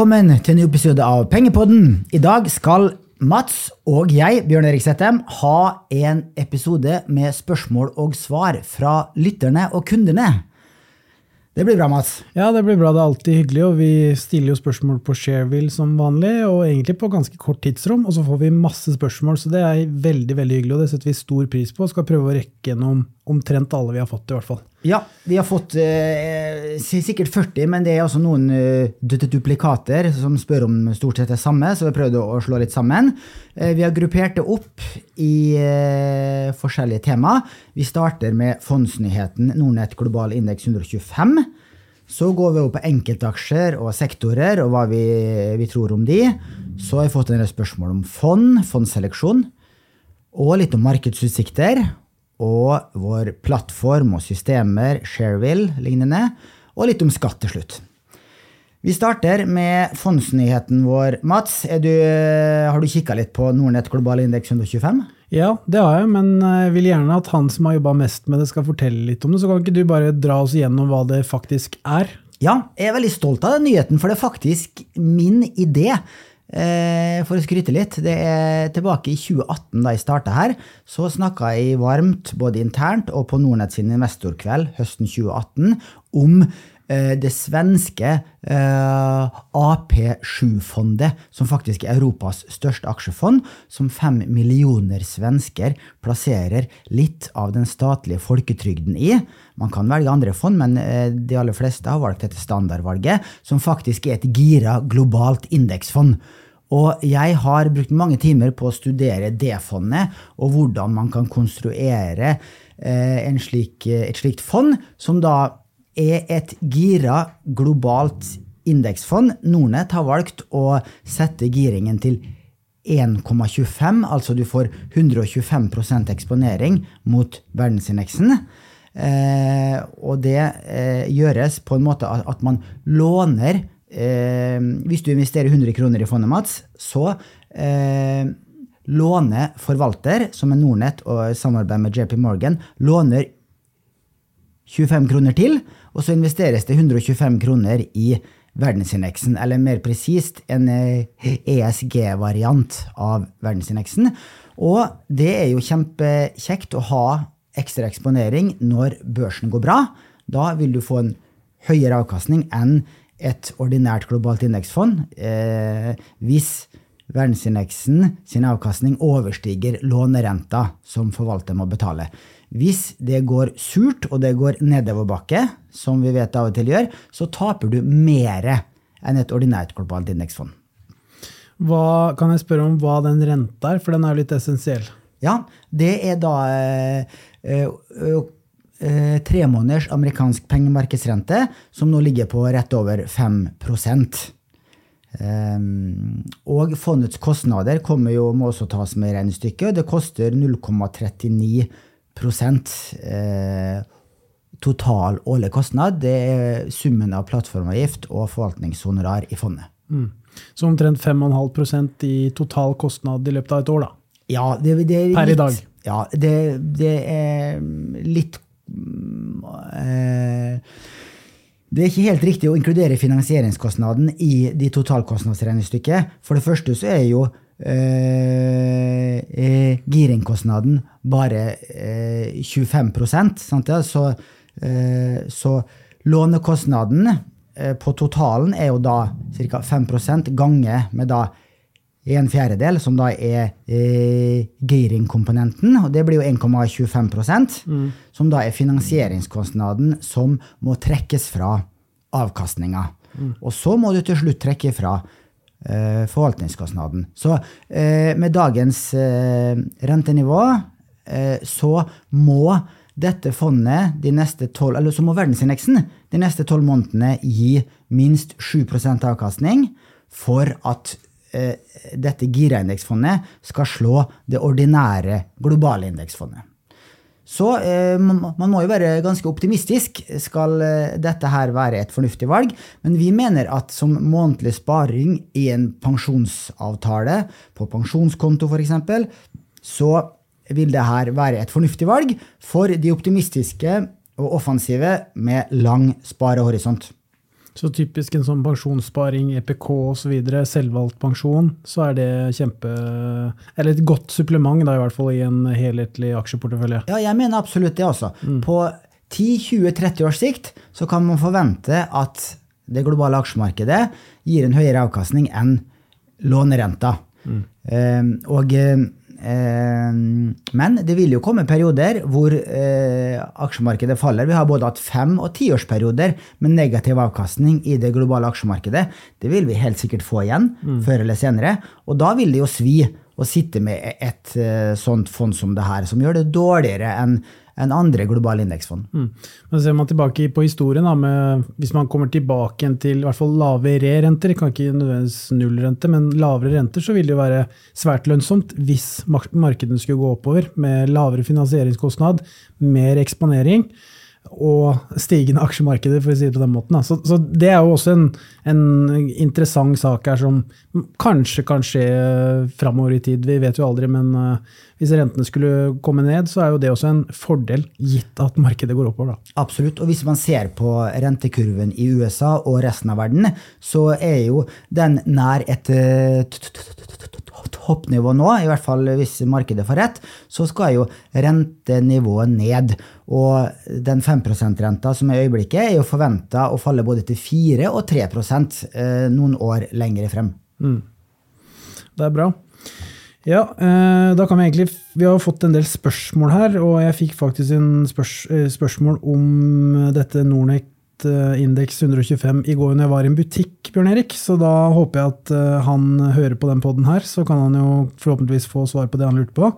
Velkommen til en ny episode av Pengepodden. I dag skal Mats og jeg, Bjørn Erik Settem, ha en episode med spørsmål og svar fra lytterne og kundene. Det blir bra, Mats. Ja, det blir bra. Det er alltid hyggelig. Og vi stiller jo spørsmål på Shareville som vanlig, og egentlig på ganske kort tidsrom. Og så får vi masse spørsmål, så det er veldig veldig hyggelig, og det setter vi stor pris på. Og skal prøve å rekke gjennom omtrent alle vi har fått, i hvert fall. Ja, vi har fått eh, sikkert 40, men det er også noen eh, duplikater som spør om stort sett det samme, så vi har prøvd å slå litt sammen. Eh, vi har gruppert det opp i eh, forskjellige tema. Vi starter med fondsnyheten Nordnett global indeks 125. Så går vi over på enkeltaksjer og sektorer og hva vi, vi tror om de. Så har vi fått en del spørsmål om fond, fondseleksjon, og litt om markedsutsikter og vår plattform og systemer, Shareville lignende, og litt om skatt til slutt. Vi starter med fondsnyheten vår. Mats, du, har du kikka litt på Nordnett global indeks 125? Ja, det har jeg, men jeg vil gjerne at han som har jobba mest med det, skal fortelle litt om det. Så kan ikke du bare dra oss gjennom hva det faktisk er? Ja, jeg er veldig stolt av den nyheten, for det er faktisk min idé. Eh, for å skryte litt, det er tilbake i 2018, da jeg starta her, så snakka jeg varmt både internt og på Nordnett sin investorkveld høsten 2018 om eh, det svenske eh, AP7-fondet, som faktisk er Europas største aksjefond, som fem millioner svensker plasserer litt av den statlige folketrygden i. Man kan velge andre fond, men de aller fleste har valgt dette standardvalget, som faktisk er et gira globalt indeksfond. Og jeg har brukt mange timer på å studere det fondet, og hvordan man kan konstruere eh, slik, et slikt fond, som da er et gira globalt indeksfond. Nordnett har valgt å sette giringen til 1,25, altså du får 125% eksponering mot verdensindeksen. Eh, og det eh, gjøres på en måte at, at man låner eh, Hvis du investerer 100 kroner i fondet, Mats, så eh, låner forvalter, som er Nordnett og samarbeid med JP Morgan, låner 25 kroner til, og så investeres det 125 kroner i verdensindeksen, eller mer presist en ESG-variant eh, e av verdensindeksen. Og det er jo kjempekjekt å ha ekstra eksponering når børsen går bra. Da vil du få en høyere avkastning enn et ordinært globalt indeksfond eh, hvis verdensindeksen sin avkastning overstiger lånerenta som forvalter må betale. Hvis det går surt og det går nedoverbakke, som vi vet av og til gjør, så taper du mer enn et ordinært globalt indeksfond. Hva, kan jeg spørre om hva den renta er, for den er jo litt essensiell? Ja, det er da eh, eh, eh, tre måneders amerikansk pengemarkedsrente, som nå ligger på rett over 5 Um, og fondets kostnader kommer jo, må også tas med i regnestykket. Det koster 0,39 eh, total årlig kostnad. Det er summen av plattformavgift og forvaltningshonorar i fondet. Mm. Så omtrent 5,5% i total kostnad i løpet av et år, da? Ja, det, det er litt, i dag? Ja, det, det er litt det er ikke helt riktig å inkludere finansieringskostnaden i de totalkostnadsregnestykket. For det første så er jo eh, eh giringkostnaden bare eh, 25 sant? Ja? Så, eh, så lånekostnaden eh, på totalen er jo da ca. 5% gange med da en fjerdedel, som da er eh, giring-komponenten. og Det blir jo 1,25 mm. som da er finansieringskostnaden som må trekkes fra avkastninga. Mm. Og så må du til slutt trekke fra eh, forvaltningskostnaden. Så eh, med dagens eh, rentenivå eh, så må dette fondet de neste 12, eller så må verdensindeksen de neste tolv månedene gi minst 7% avkastning for at dette gireindeksfondet skal slå det ordinære globale indeksfondet. Så eh, man må jo være ganske optimistisk. Skal eh, dette her være et fornuftig valg? Men vi mener at som månedlig sparing i en pensjonsavtale, på pensjonskonto f.eks., så vil det her være et fornuftig valg for de optimistiske og offensive med lang sparehorisont. Så typisk en sånn pensjonssparing, EPK osv., selvvalgt pensjon, så er det kjempe Eller et godt supplement, da, i hvert fall i en helhetlig aksjeportefølje. Ja, jeg mener absolutt det også. På 10-20-30 års sikt så kan man forvente at det globale aksjemarkedet gir en høyere avkastning enn lånerenta. Eh, og, eh, men det vil jo komme perioder hvor eh, aksjemarkedet faller. Vi har både hatt fem- og tiårsperioder med negativ avkastning i det globale aksjemarkedet. Det vil vi helt sikkert få igjen, før eller senere. Og da vil det jo svi å sitte med et eh, sånt fond som det her, som gjør det dårligere enn enn andre globale indeksfond. Mm. Men ser man tilbake på historien, da, med, hvis man kommer tilbake til i hvert fall lavere renter, kan ikke nødvendigvis nullrente, men lavere renter, så vil det jo være svært lønnsomt hvis mark- markedene skulle gå oppover med lavere finansieringskostnad, mer eksponering og stigende aksjemarkeder, for å si det på den måten. Så, så det er jo også en, en interessant sak her som kanskje kan skje framover i tid. Vi vet jo aldri, men eh, hvis rentene skulle komme ned, så er jo det også en fordel, gitt at markedet går oppover. Da. Absolutt. Og hvis man ser på rentekurven i USA og resten av verden, så er jo den nær et eh, toppnivå nå, i hvert fall hvis markedet får rett, så skal jo rentenivået ned. Og den 5 %-renta som er i øyeblikket, er jo forventa å falle både til 4 og 3 eh, noen år lengre frem. Det er bra. Ja, eh, da kan vi egentlig Vi har fått en del spørsmål her, og jeg fikk faktisk en spørs, eh, spørsmål om dette Nordnett eh, indeks 125 i går når jeg var i en butikk, Bjørn Erik. Så da håper jeg at eh, han hører på den poden her, så kan han jo forhåpentligvis få svar på det han lurte på.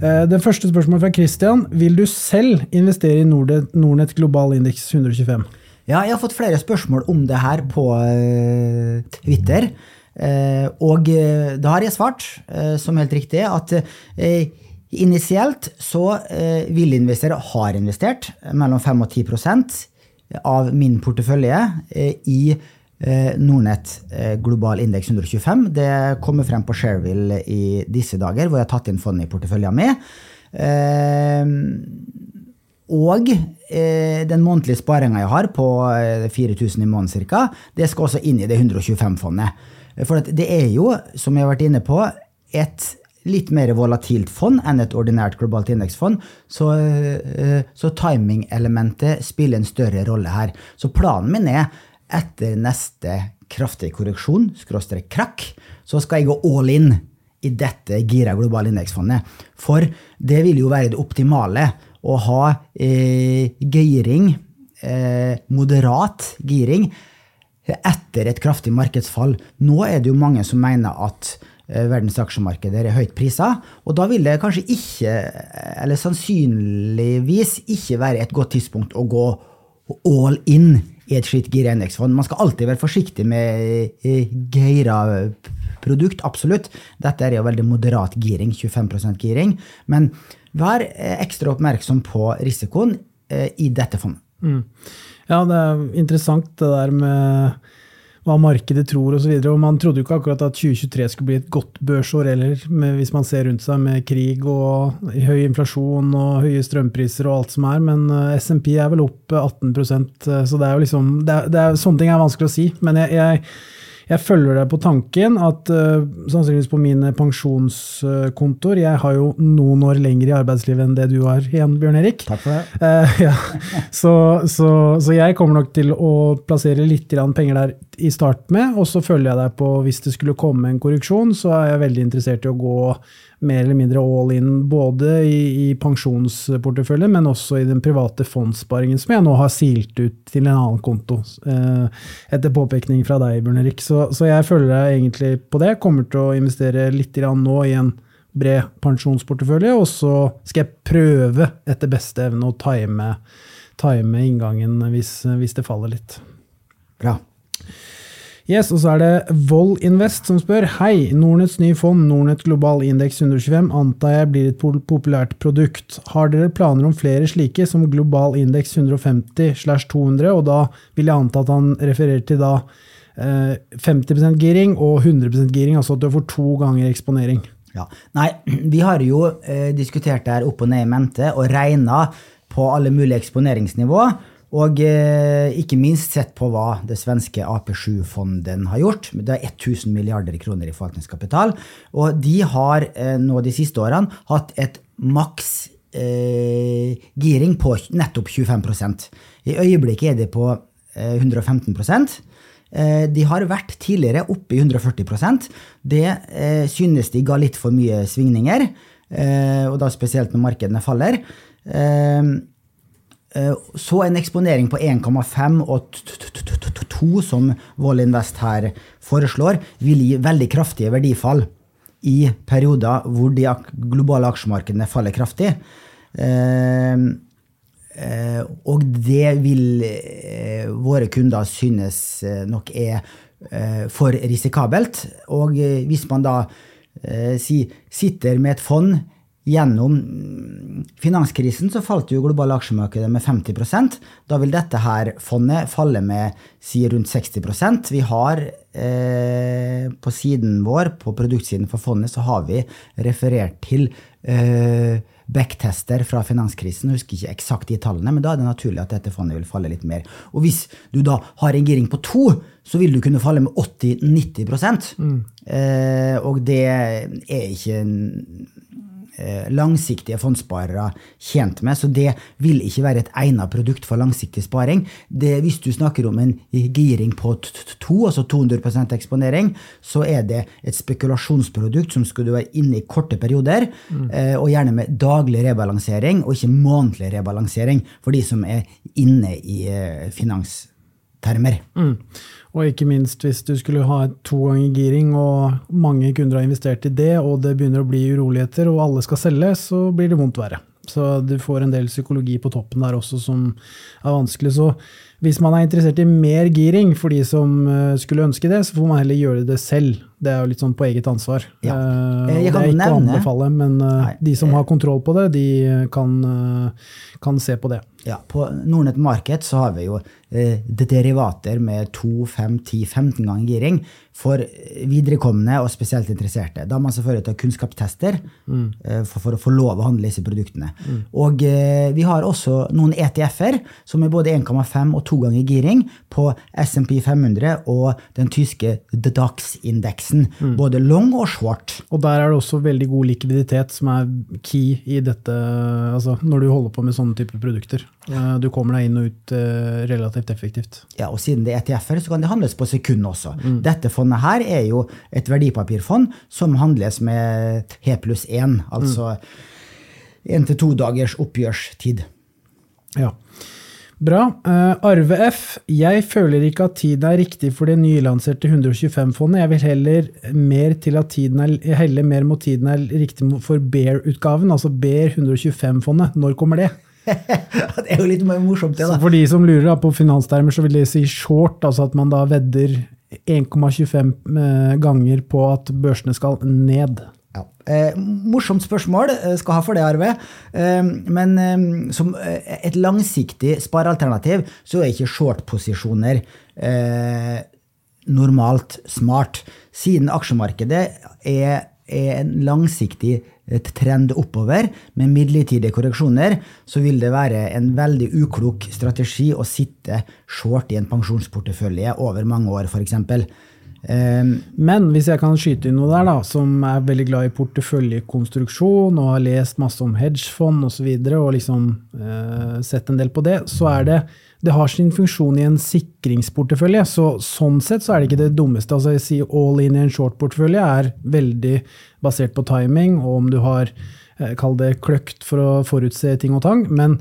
Det første spørsmålet fra Christian. Vil du selv investere i Nordnet, Nordnett global indeks 125? Ja, jeg har fått flere spørsmål om det her på Twitter. Eh, og eh, da har jeg svart, eh, som helt riktig, at eh, initielt så eh, vil investere, har investert, mellom 5 og 10% av min portefølje eh, i eh, Nordnett eh, global indeks 125. Det kommer frem på Shareville i disse dager, hvor jeg har tatt inn fondet i porteføljen min. Eh, og eh, den månedlige sparinga jeg har på eh, 4000 i måneden ca., det skal også inn i det 125-fondet. For det er jo, som jeg har vært inne på, et litt mer volatilt fond enn et ordinært globalt indeksfond, så, eh, så timing-elementet spiller en større rolle her. Så planen min er etter neste kraftig korreksjon, skråstrek krakk, så skal jeg gå all in i dette gira globale indeksfondet. For det vil jo være det optimale å ha eh, giring, eh, moderat giring, etter et kraftig markedsfall. Nå er det jo mange som mener at eh, verdens aksjemarkeder er høyt prisa, og da vil det kanskje ikke, eller sannsynligvis ikke være et godt tidspunkt å gå all in i et slikt gira indeksfond. Man skal alltid være forsiktig med geira produkt, absolutt. Dette er jo veldig moderat giring, 25% giring, men vær eh, ekstra oppmerksom på risikoen eh, i dette fondet. Mm. Ja, det er interessant det der med hva markedet tror osv. Man trodde jo ikke akkurat at 2023 skulle bli et godt børsår heller, hvis man ser rundt seg med krig og høy inflasjon og høye strømpriser og alt som er, men eh, SMP er vel opp eh, 18 eh, så det er jo liksom det er, det er, Sånne ting er vanskelig å si. Men jeg, jeg, jeg følger deg på tanken at uh, sannsynligvis på mine pensjonskontoer Jeg har jo noen år lenger i arbeidslivet enn det du har igjen, Bjørn Erik. Takk for det. Uh, ja. så, så, så jeg kommer nok til å plassere litt penger der i start med, og så følger jeg deg på hvis det skulle komme en korreksjon, så er jeg veldig interessert i å gå mer eller mindre all in, både i, i pensjonsporteføljen, men også i den private fondssparingen, som jeg nå har silt ut til en annen konto, eh, etter påpekning fra deg, Bjørn Erik. Så, så jeg følger deg egentlig på det. Kommer til å investere litt nå i en bred pensjonsportefølje, og så skal jeg prøve etter beste evne å time, time inngangen hvis, hvis det faller litt. Bra. Yes, og så er det Vold Invest som spør Hei, Nordnetts nye fond, Nordnett Global Indeks 125, antar jeg blir et populært produkt. Har dere planer om flere slike, som Global Indeks 150 slash 200, og da vil jeg anta at han refererer til da eh, 50% giring og 100% giring, altså at du får to ganger eksponering. Ja. Nei, vi har jo eh, diskutert det her opp og ned i mente og regna på alle mulige eksponeringsnivå. Og eh, ikke minst sett på hva det svenske AP7-fonden har gjort. Det er 1000 milliarder kroner i forvaltningskapital. Og de har eh, nå de siste årene hatt et maks eh, giring på nettopp 25% I øyeblikket er de på eh, 115 eh, de har vært tidligere oppe i 140% Det eh, synes de ga litt for mye svingninger, eh, og da spesielt når markedene faller. Så en eksponering på 1,5 og 2, som Wall Invest her foreslår, vil gi veldig kraftige verdifall i perioder hvor de globale aksjemarkedene faller kraftig. Og det vil våre kunder synes nok er for risikabelt. Og hvis man da sitter med et fond Gjennom finanskrisen så falt jo globale aksjemarkedet med 50% Da vil dette her fondet falle med si rundt 60% Vi har eh, på siden vår, på produktsiden for fondet, så har vi referert til eh, backtester fra finanskrisen. Jeg husker ikke eksakt de tallene, men da er det naturlig at dette fondet vil falle litt mer. Og hvis du da har en giring på to, så vil du kunne falle med 80-90 mm. eh, Og det er ikke langsiktige fondssparere tjent med, så det vil ikke være et egnet produkt for langsiktig sparing. Det, hvis du snakker om en giring på to, altså 200% eksponering, så er det et spekulasjonsprodukt som skulle være inne i korte perioder, mm. og gjerne med daglig rebalansering og ikke månedlig rebalansering for de som er inne i eh, finanstermer. Mm. Og ikke minst hvis du skulle ha to ganger giring, og mange kunder har investert i det, og det begynner å bli uroligheter, og alle skal selge, så blir det vondt verre. Så du får en del psykologi på toppen der også som er vanskelig. Så hvis man er interessert i mer giring for de som eh, skulle ønske det, så får man heller gjøre det selv. Det er jo litt sånn på eget ansvar. Ja. Uh, det er ikke å anbefale, men Nei. de som har kontroll på det, de kan, kan se på det. Ja, På Nordnett Market så har vi jo eh, derivater med 2, 5, 10, 15 ganger giring for viderekomne og spesielt interesserte. Da har man selvfølgelig tatt kunnskapstester mm. eh, for, for, å få lov å handle disse produktene. Mm. Og eh, vi har også noen ETF-er som er både 1,5 og 2 ganger giring på SMP 500 og den tyske DAX-indeksen. Mm. Både long og short. Og der er det også veldig god likviditet som er key i dette, altså når du holder på med sånne typer produkter. Du kommer deg inn og ut eh, relativt effektivt. Ja, og Siden det er ETF-er, så kan det handles på sekund også. Mm. Dette fondet her er jo et verdipapirfond som handles med H pluss 1, altså én mm. til to dagers oppgjørstid. Ja. Bra. Uh, Arve F. Jeg føler ikke at tiden er riktig for det nylanserte 125-fondet. Jeg vil heller mer til at tiden er, heller mer mot tiden er riktig for Bear-utgaven, altså Bear 125-fondet. Når kommer det? det er jo litt morsomt, det. da. Så for de som lurer da, på finanstermer, så vil det si short, altså at man da vedder 1,25 eh, ganger på at børsene skal ned. Ja. Eh, morsomt spørsmål, eh, skal ha for det, Arve. Eh, men eh, som eh, et langsiktig sparealternativ så er ikke short-posisjoner normalt smart. Siden aksjemarkedet er, er en langsiktig et trend oppover med midlertidige korreksjoner, så vil det være en veldig uklok strategi å sitte short i en pensjonsportefølje over mange år, f.eks. Um, Men hvis jeg kan skyte inn noe der, da, som er veldig glad i porteføljekonstruksjon og har lest masse om hedgefond osv. Og, så videre, og liksom uh, sett en del på det, så er det det har sin funksjon i en sikringsportefølje. Så sånn sett så er det ikke det dummeste. Altså jeg sier All in i en short-portefølje er veldig basert på timing, og om du har eh, kall det kløkt for å forutse ting og tang. Men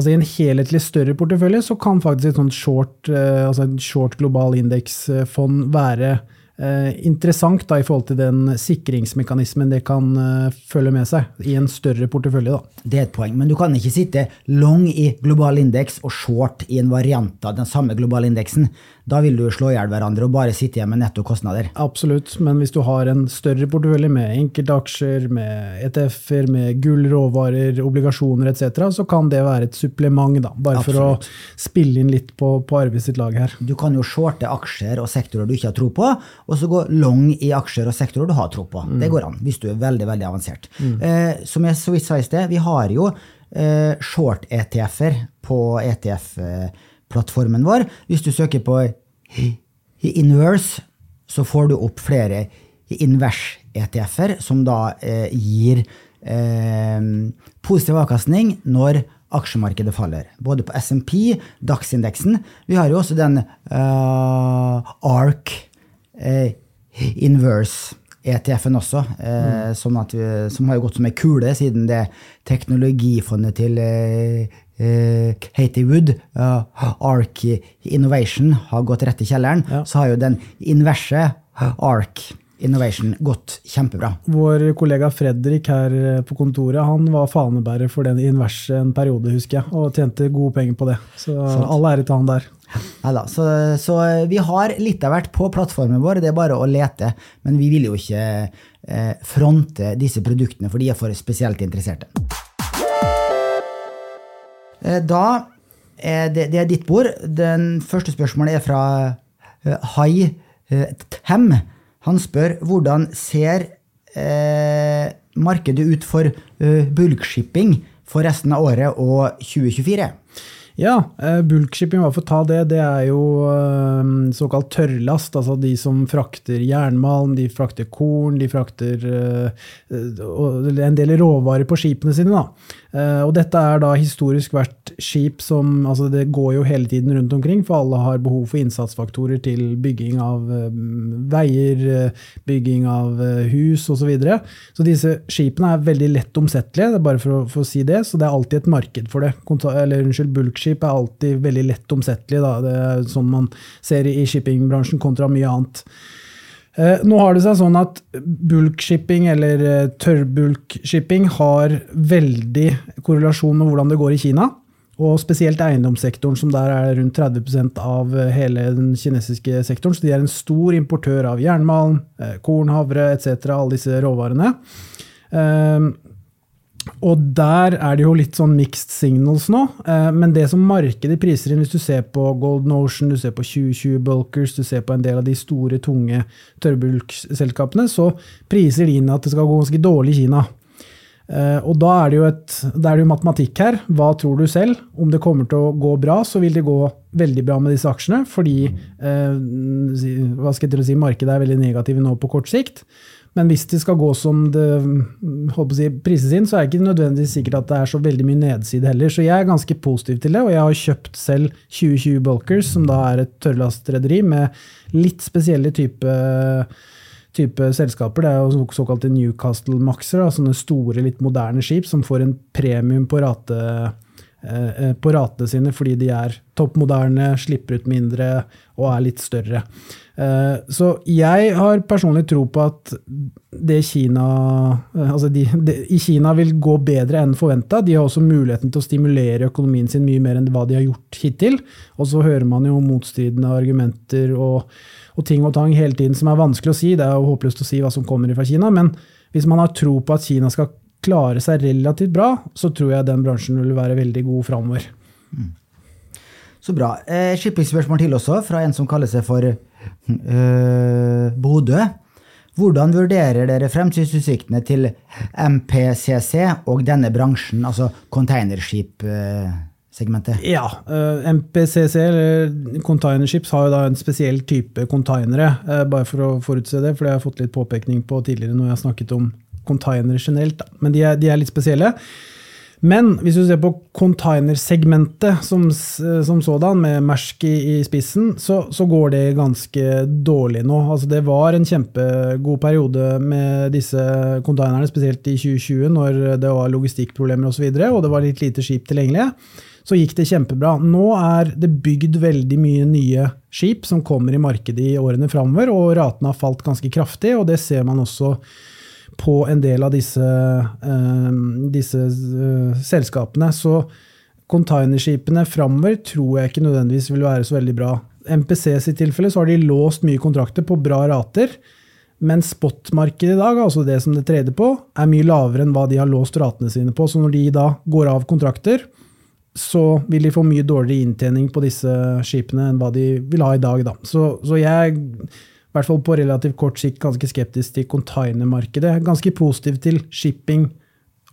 altså, i en helhetlig større portefølje så kan faktisk et sånt short, eh, altså en short global indeksfond være Eh, interessant da, i forhold til den sikringsmekanismen det kan uh, følge med seg i en større portefølje. Da. Det er et poeng, men du kan ikke sitte long i global indeks og short i en variant av den samme globale indeksen. Da vil du slå i hjel hverandre og bare sitte igjen med netto kostnader. Absolutt, men hvis du har en større portefølje med enkeltaksjer, med ETF-er, med gull, råvarer, obligasjoner etc., så kan det være et supplement, da, bare Absolutt. for å spille inn litt på, på Arve sitt lag her. Du kan jo shorte aksjer og sektorer du ikke har tro på, og så gå long i aksjer og sektorer du har tro på. Mm. Det går an, hvis du er veldig veldig avansert. Mm. Eh, som jeg så vidt sa i sted, vi har jo eh, short-ETF-er på ETF-plattformen vår. Hvis du søker på Inverse, så får du opp flere Invers-ETF-er, som da eh, gir eh, positiv avkastning når aksjemarkedet faller. Både på SMP, DAX-indeksen. Vi har jo også den eh, ARK uh, Inverse. ETF-en også, uh, mm. som, vi, som, har gått som ei kule siden det teknologifondet til Katie Wood, ARK Innovation, har gått rett i kjelleren. Ja. Så har jo den inverse ARK Innovation gått kjempebra. Vår kollega Fredrik her eh, på kontoret han var fanebærer for den inverse en periode, husker jeg, og tjente gode penger på det. Så sånn. all ære til han der. Neida, så, så, vi har litt av hvert på plattformen vår, det er bare å lete. Men vi vil jo ikke eh, fronte disse produktene, for de er for spesielt interesserte. Eh, da er det, det, er ditt bord. Den første spørsmålet er fra eh, Hai eh, Tem. Han spør hvordan ser eh, markedet ut for bulkshipping for resten av året og 2024? Ja, eh, bulkshipping, hva for ta det, det er jo eh, såkalt tørrlast. Altså de som frakter jernmalm, de frakter korn, de frakter en del råvarer på skipene sine. da. Uh, og dette er da historisk vært skip som altså Det går jo hele tiden rundt omkring, for alle har behov for innsatsfaktorer til bygging av uh, veier, uh, bygging av hus osv. Så, videre. så disse skipene er veldig lett omsettelige, det er bare for å, for å, si det. Så det er alltid et marked for det. Konta eller unnskyld, bulkskip er alltid veldig lett omsettelig. Da. Det er sånn man ser i shippingbransjen kontra mye annet. Eh, nå har det seg sånn at bulkshipping, eller eh, tørrbulkshipping, har veldig korrelasjon med hvordan det går i Kina. Og spesielt eiendomssektoren, som der er rundt 30% av eh, hele den kinesiske sektoren. Så de er en stor importør av jernmalm, korn, havre etc., alle disse råvarene. Og der er det jo litt sånn mixed signals nå. Eh, men det som markedet priser inn, hvis du ser på Golden Ocean, du ser på 2020 Bulkers, du ser på en del av de store, tunge tørrbulkselskapene, så priser de inn at det skal gå ganske dårlig i Kina. Eh, og da er, det jo et, det jo matematikk her. Hva tror du selv? Om det kommer til å gå bra, så vil det gå veldig bra med disse aksjene, fordi eh, hva skal jeg til å si, markedet er veldig negative nå på kort sikt. Men hvis det skal gå som det si, prises inn, så er det ikke nødvendigvis sikkert at det er så veldig mye nedside heller. Så jeg er ganske positiv til det, og jeg har kjøpt selv 2020 Bulkers, som da er et tørrlastrederi med litt spesielle type, type selskaper. Det er jo såkalte Newcastle Maxer, sånne store, litt moderne skip som får en premium på rate eh, eh, på ratene sine fordi de er topp moderne, slipper ut mindre og er litt større. Eh, så jeg har personlig tro på at det Kina eh, altså de, de, i Kina vil gå bedre enn forventa. De har også muligheten til å stimulere økonomien sin mye mer enn hva de har gjort hittil. Og så hører man jo motstridende argumenter og, og ting og tang hele tiden som er vanskelig å si. Det er jo håpløst å si hva som kommer fra Kina. Men hvis man har tro på at Kina skal klare seg relativt bra, så tror jeg den bransjen vil være veldig god framover. Mm. Så bra. Eh, Shippingspørsmål til også, fra en som kaller seg for uh, Bodø. Hvordan vurderer dere fremtidsutsiktene til MPCC og denne bransjen, altså containerskipsegmentet? Ja, uh, eh, MPCC, eller containerships, har jo da en spesiell type containere. Uh, bare for å forutse det, for det har jeg fått litt påpekning på tidligere når jeg har snakket om containere generelt. Men de er, de er litt spesielle. Men hvis du ser på containersegmentet som, som sådan, med Mersk i, i spissen, så, så, går det ganske dårlig nå. Altså det var en kjempegod periode med disse containerne, spesielt i 2020, når det var logistikkproblemer osv., og, så videre, og det var litt lite skip tilgjengelige. Så gikk det kjempebra. Nå er det bygd veldig mye nye skip som kommer i markedet i årene framover, og ratene har falt ganske kraftig, og det ser man også på en del av disse, uh, disse uh, selskapene. Så containerskipene framover tror jeg ikke nødvendigvis vil være så veldig bra. MPC sitt tilfelle så har de låst mye kontrakter på bra rater. Men spotmarkedet i dag, altså det som det trader på, er mye lavere enn hva de har låst ratene sine på. Så når de da går av kontrakter, så vil de få mye dårligere inntjening på disse skipene enn hva de vil ha i dag. Da. Så, så jeg i hvert fall på relativt kort sikt ganske skeptisk til containermarkedet. Ganske positiv til shipping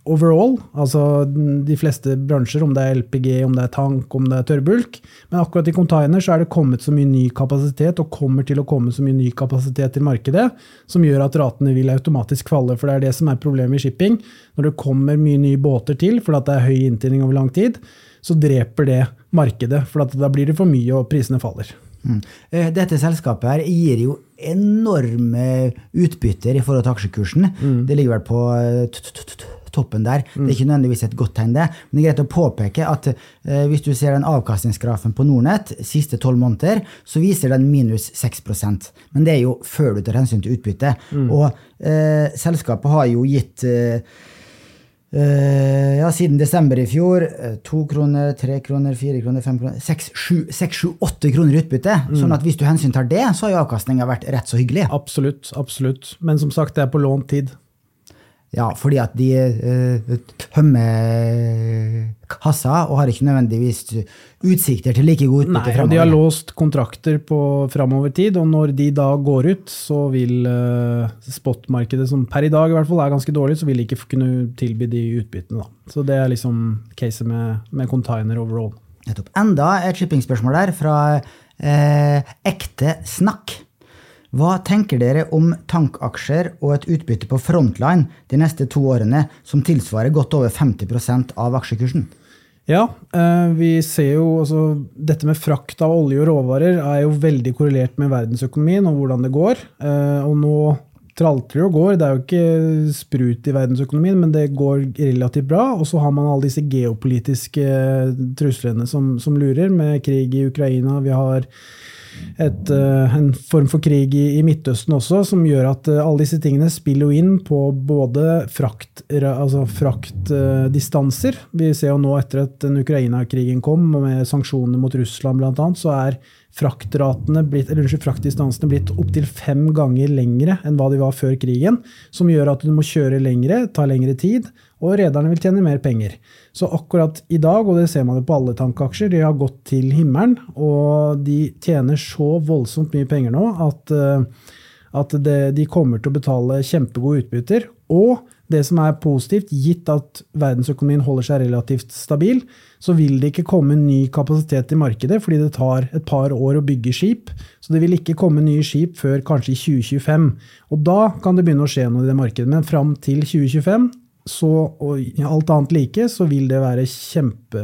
overall, altså de fleste bransjer, om det er LPG, om det er tank, om det er tørrbulk. Men akkurat i container så er det kommet så mye ny kapasitet, og kommer til å komme så mye ny kapasitet til markedet, som gjør at ratene vil automatisk falle. For det er det som er problemet i shipping. Når det kommer mye nye båter til fordi det er høy inntjening over lang tid, så dreper det markedet. For da blir det for mye, og prisene faller. Mm. Eh, dette selskapet her gir jo enorme utbytter i forhold til aksjekursen. Mm. Det ligger vel på eh, toppen der. Det er ikke nødvendigvis et godt tegn, det. Men det er greit å påpeke at eh, hvis du ser den avkastningsgrafen på Nordnett siste tolv måneder, så viser den minus 6% Men det er jo før du tar hensyn til utbytte. Mm. Og eh, selskapet har jo gitt eh, ja, siden desember i fjor. Uh, to kroner, tre kroner, fire kroner, fem kroner Seks, sju, seks, sju åtte kroner i utbytte. Mm. Sånn at hvis du hensyntar det, så har jo avkastninga vært rett så hyggelig. Absolutt. absolutt. Men som sagt, det er på lånt tid. Ja, fordi at de uh, tømmer kassa og har ikke nødvendigvis utsikter til like god utbytte fremover. De har låst kontrakter på framover tid, og når de da går ut, så vil uh, spotmarkedet, som per i dag i hvert fall er ganske dårlig, så vil de ikke kunne tilby de utbyttene. Da. Så det er liksom caset med, med container overall. Nettopp. Enda et shippingspørsmål der fra uh, ekte snakk. Hva tenker dere om tankaksjer og et utbytte på Frontline de neste to årene som tilsvarer godt over 50% av aksjekursen? Ja, eh, vi ser jo altså, Dette med frakt av olje og råvarer er jo veldig korrelert med verdensøkonomien og hvordan det går. Eh, og nå tralter det og går. Det er jo ikke sprut i verdensøkonomien, men det går relativt bra. Og så har man alle disse geopolitiske truslene som, som lurer, med krig i Ukraina. Vi har et, eh, en form for krig i, i, Midtøsten også, som gjør at uh, alle disse tingene spiller jo inn på både frakt, altså fraktdistanser. Uh, Vi ser jo nå etter at den Ukraina-krigen kom, og med sanksjoner mot Russland bl.a., så er fraktratene blitt, eller unnskyld, fraktdistansene blitt opptil fem ganger lengre enn hva de var før krigen. Som gjør at du må kjøre lengre, ta lengre tid, og rederne vil tjene mer penger. Så akkurat i dag, og det ser man jo på alle tankaksjer, de har gått til himmelen. Og de tjener så voldsomt mye penger nå at, eh, at det, de kommer til å betale kjempegode utbytter. Og det som er positivt, gitt at verdensøkonomien holder seg relativt stabil, så vil det ikke komme ny kapasitet i markedet, fordi det tar et par år å bygge skip. Så det vil ikke komme nye skip før kanskje i 2025. Og da kan det begynne å skje noe i det markedet. Men fram til 2025 så, og alt annet like, så vil det være kjempe,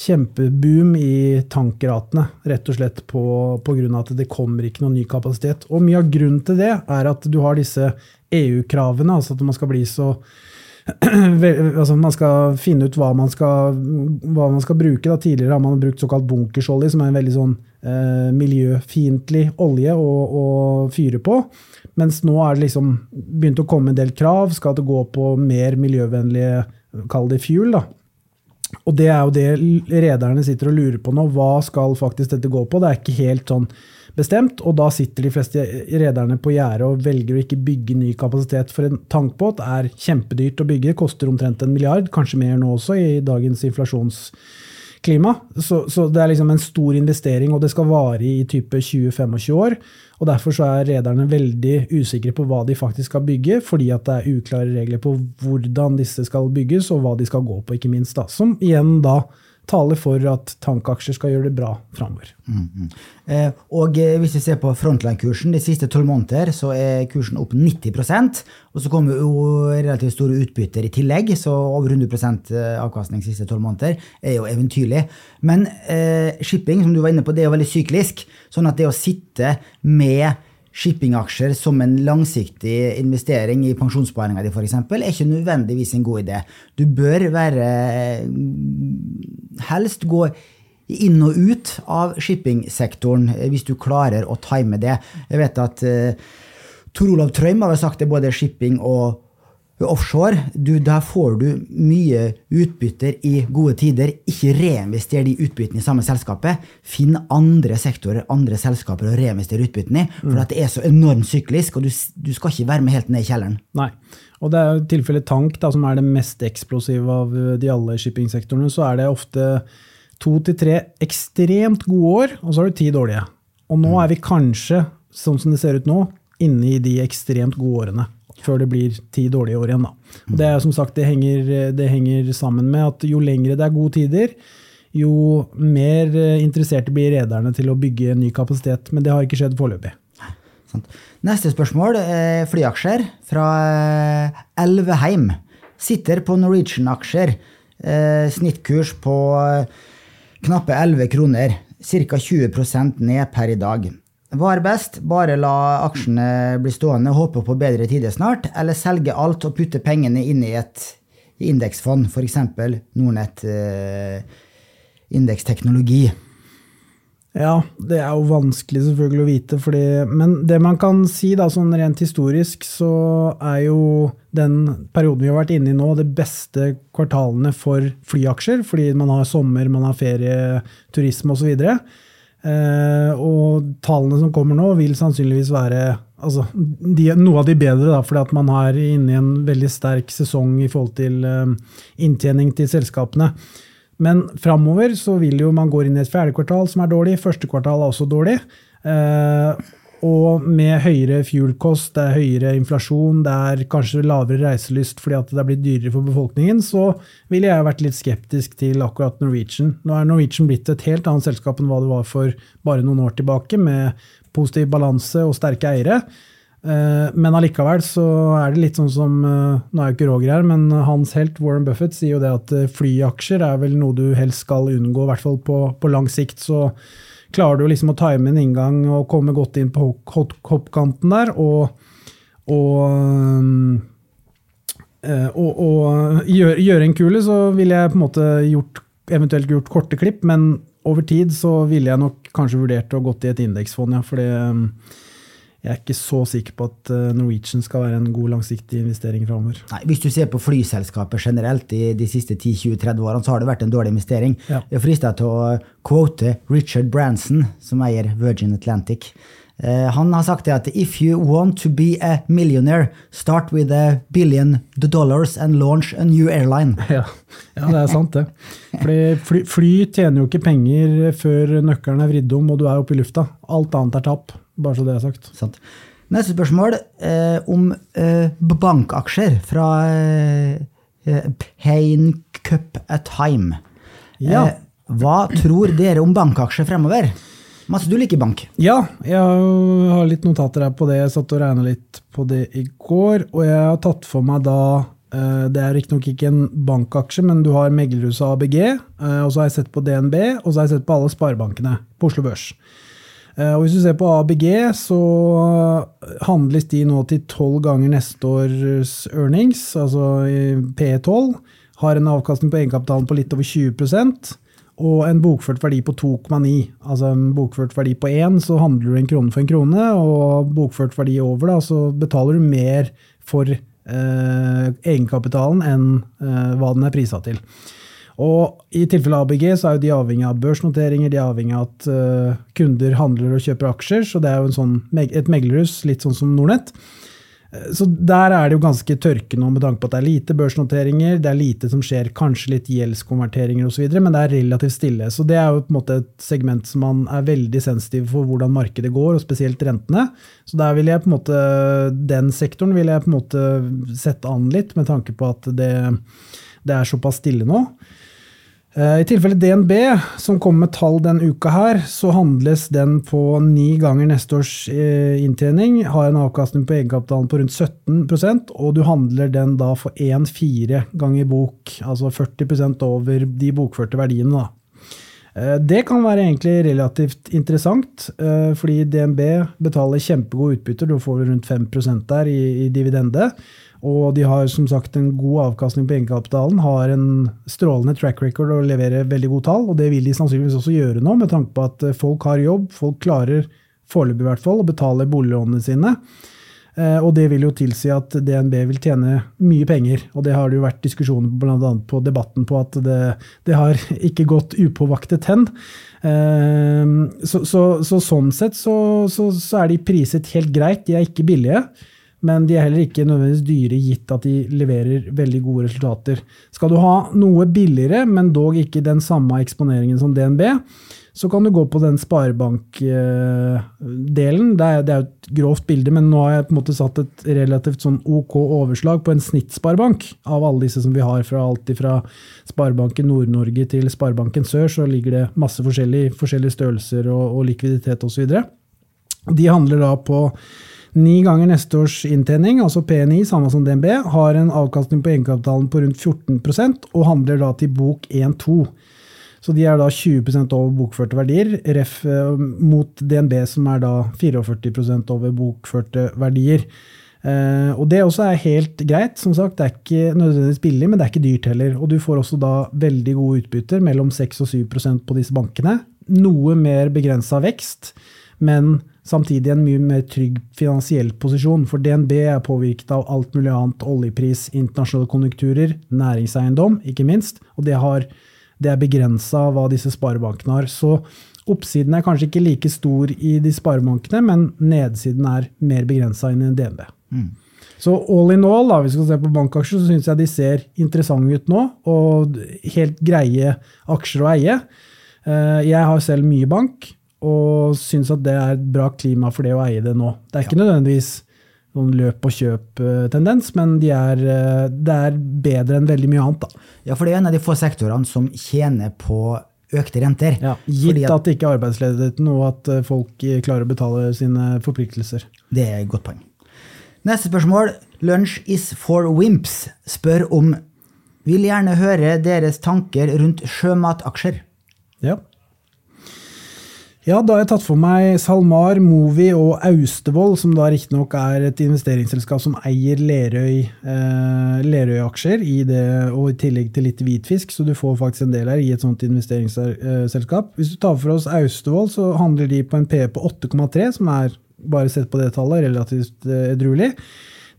kjempeboom i tankratene. Rett og slett på, på grunn av at det kommer ikke noen ny kapasitet. Og mye av grunnen til det er at du har disse EU-kravene, altså at man skal bli så altså Man skal finne ut hva man skal, hva man skal bruke. Da. Tidligere har man brukt såkalt bunkersolje, som er en veldig sånn eh, miljøfiendtlig olje å, å, fyre på. Mens nå er det liksom begynt å komme en del krav. Skal det gå på mer miljøvennlige, kall det fuel, da. Og det er jo det rederne sitter og lurer på nå. Hva skal faktisk dette gå på? Det er ikke helt sånn bestemt, og da sitter de fleste rederne på gjerdet og velger å ikke bygge ny kapasitet. For en tankbåt er kjempedyrt å bygge, koster omtrent en milliard, kanskje mer nå også i dagens inflasjonsklima. Så, så det er liksom en stor investering, og det skal vare i type 20-25 år. Og Derfor så er rederne veldig usikre på hva de faktisk skal bygge, fordi at det er uklare regler på hvordan disse skal bygges, og hva de skal gå på, ikke minst. da, Som igjen da taler for at tankaksjer skal gjøre det bra framover. Mm, mm. eh, og eh, hvis vi ser på frontline-kursen de siste tolv måneder, så er kursen opp 90% Og så kommer jo relativt store utbytter i tillegg, så over 100 eh, avkastning de siste tolv måneder er jo eventyrlig. Men eh, shipping, som du var inne på, det er jo veldig syklisk. Sånn at det å sitte med shippingaksjer som en langsiktig investering i pensjonssparinga di f.eks., er ikke nødvendigvis en god idé. Du bør være Helst gå inn og ut av shippingsektoren hvis du klarer å time det. Jeg vet at uh, Tor Olav Trøim har sagt det både shipping og offshore, du, der får du mye utbytter i gode tider. Ikke reinvester de utbyttene i samme selskapet. Finn andre sektorer, andre selskaper å reinvestere utbyttene i. For mm. det er så enormt syklisk, og du, du, skal ikke være med helt ned i kjelleren. Nei. Og det er jo tilfellet Tank, da, som er det mest eksplosive av de alle shippingsektorene, så er det ofte to til tre ekstremt gode år, og så har du ti dårlige. Og nå mm. er vi kanskje, sånn som det ser ut nå, inne i de ekstremt gode årene. Før det blir ti dårlige år igjen. Da. Og det er som sagt, det henger, det henger sammen med at jo lengre det er gode tider, jo mer interesserte blir rederne til å bygge ny kapasitet. Men det har ikke skjedd foreløpig. Neste spørsmål er flyaksjer fra eh, Elveheim. Sitter på Norwegian-aksjer. Eh, snittkurs på eh, knappe 11 kroner. Ca. 20% ned per i dag. Hva er best? Bare la aksjene bli stående, håpe på bedre tider snart, eller selge alt og putte pengene inn i et indeksfond, f.eks. Nordnett eh, indeksteknologi? Ja, det er jo vanskelig selvfølgelig å vite, fordi, men det man kan si da, sånn rent historisk, så er jo den perioden vi har vært inne i nå, det beste kvartalene for flyaksjer, fordi man har sommer, man har ferie, turisme osv. Eh, og tallene som kommer nå, vil sannsynligvis være altså, de, noe av de bedre, da, fordi man er inne i en veldig sterk sesong i forhold til eh, inntjening til selskapene. Men framover så vil jo man gå inn i et fjerde kvartal som er dårlig, første kvartal er også dårlig. Eh, og med høyere fuel-kost, det er høyere inflasjon, det er kanskje lavere reiselyst fordi at det er blitt dyrere for befolkningen, så ville jeg vært litt skeptisk til akkurat Norwegian. Nå er Norwegian blitt et helt annet selskap enn hva det var for bare noen år tilbake, med positiv balanse og sterke eiere. Eh, men allikevel så er det litt sånn som eh, Nå er jo ikke Roger her, men hans helt Warren Buffett sier jo det at eh, flyaksjer er vel noe du helst skal unngå, i hvert fall på, på lang sikt. så klarer du liksom å time en inngang og komme godt inn på hoppkanten der, og, og, eh, og, og gjøre, gjør en kule, så ville jeg på en måte gjort, eventuelt gjort korte klipp, men over tid så ville jeg nok kanskje vurdert å gått i et indeksfond, ja, fordi jeg er ikke så sikker på at eh, Norwegian skal være en god langsiktig investering framover. Hvis du ser på flyselskapet generelt i de siste 10-20-30 årene, så har det vært en dårlig investering. Ja. Jeg frister til å quote Richard Branson, som eier Virgin Atlantic. Uh, han har sagt det at if you want to be a millionaire, start with a billion dollars and launch a new airline. Ja, ja det er sant, det. Fordi fly, fly, tjener jo ikke penger før nøkkelen er vridd om og du er oppe i lufta. Alt annet er tap. Bare så det er sagt. Sant. Neste spørsmål eh, om eh, bankaksjer fra eh, Pain Cup at Time. Ja. Eh, hva tror dere om bankaksjer fremover? Masse, du liker bank? Ja, jeg har litt notater her på det. Jeg satt og regna litt på det i går. Og jeg har tatt for meg da eh, Det er riktignok ikke en bankaksje, men du har meglerhuset ABG. Eh, og så har jeg sett på DNB, og så har jeg sett på alle sparebankene på Oslo Børs. Eh, og hvis du ser på ABG, så handles de nå til tolv ganger neste års earnings, altså P12. Har en avkastning på egenkapitalen på litt over 20% og en bokført verdi på 2,9. Altså en bokført verdi på 1, så handler du en krone for en krone, og bokført verdi over, da, så betaler du mer for eh, egenkapitalen enn eh, hva den er prisa til. Og I tilfelle ABG så er jo de avhengig av børsnoteringer, de er avhengig av at uh, kunder handler og kjøper aksjer. Så det er jo sånn, et meglerhus, litt sånn som Nordnett. Uh, så der er det jo ganske tørke nå, med tanke på at det er lite børsnoteringer, det er lite som skjer, kanskje litt gjeldskonverteringer osv., men det er relativt stille. Så det er jo på en måte et segment som man er veldig sensitiv for hvordan markedet går, og spesielt rentene. Så der vil jeg på en måte, den sektoren vil jeg på en måte sette an litt, med tanke på at det, det er såpass stille nå. Eh, I tilfelle DNB, som kommer med tall denne uka her, så handles den på ni ganger neste års eh, inntjening. Har en avkastning på egenkapitalen på rundt 17% og du handler den da for 1,4 ganger bok. Altså 40% over de bokførte verdiene. da. Eh, det kan være egentlig relativt interessant, fordi DNB betaler kjempegode utbytter. Du får rundt 5 der i dividende. Og de har som sagt en god avkastning på egenkapitalen, har en strålende track record og leverer veldig gode tall. Og det vil de sannsynligvis også gjøre nå, med tanke på at eh, folk har jobb. Folk klarer foreløpig i hvert fall å betale boliglånene sine. Eh, og det vil jo tilsi at DNB vil tjene mye penger. Og det har det jo vært diskusjoner bl.a. på debatten på at det, det, har ikke gått upåvaktet hen. Eh, så, så, så, sånn sett så, så, er de priset helt greit. De er ikke billige. Men de er heller ikke nødvendigvis dyre, gitt at de leverer veldig gode resultater. Skal du ha noe billigere, men dog ikke den samme eksponeringen som DNB, så kan du gå på den sparebankdelen. Det, er- jo et grovt bilde, men nå har jeg på en måte satt et relativt sånn OK overslag på en snittsparebank. Av alle disse som vi har, fra alt fra Sparebanken Nord-Norge til Sparebanken Sør, så ligger det masse forskjellige, forskjellige størrelser og, og likviditet osv. De handler da på ni ganger neste års inntjening, altså PNI, samme som DNB, har en avkastning på egenkapitalen på rundt 14 og handler da til bok 1-2. Så de er da 20% over bokførte verdier, ref eh, mot DNB som er da 44% over bokførte verdier. Uh, og det også er helt greit. Som sagt, det er ikke nødvendigvis billig, men det er ikke dyrt heller. Og du får også da veldig gode utbytter, mellom 6 og 7% på disse bankene. Noe mer begrensa vekst, men samtidig en mye mer trygg finansiell posisjon. For DNB er påvirket av alt mulig annet. Oljepris, internasjonale konjunkturer, næringseiendom, ikke minst. Og det, har, det er begrensa hva disse sparebankene har. Så oppsiden er kanskje ikke like stor i de sparebankene, men nedsiden er mer begrensa enn i DNB. Så all in all, da, hvis vi skal se på bankaksjer, så syns jeg de ser interessante ut nå, og helt greie aksjer å eie. Eh, Jeg har selv mye bank, og syns at det er et bra klima for det å eie det nå. Det er ikke nødvendigvis noen løp og kjøp-tendens, men de er, eh, det er bedre enn veldig mye annet. da. Ja, for det er en av de få sektorene som tjener på økte renter. Ja, gitt at- at det ikke er arbeidsledigheten, og at eh, folk eh, klarer å betale sine forpliktelser. Det er et godt poeng. Neste spørsmål. Lunch is for wimps spør om Vil gjerne høre deres tanker rundt sjømataksjer. Ja. Ja, da har jeg tatt for meg SalMar, Movi og Austevoll, som da riktignok er et investeringsselskap som eier Lerøy, eh, Lerøy-aksjer, og i tillegg til litt hvitfisk, så du får faktisk en del her i et sånt investeringsselskap. Hvis du tar for oss Austevoll, så handler de på en PE på 8,3, som er, bare sett på det tallet, relativt eh, edruelig.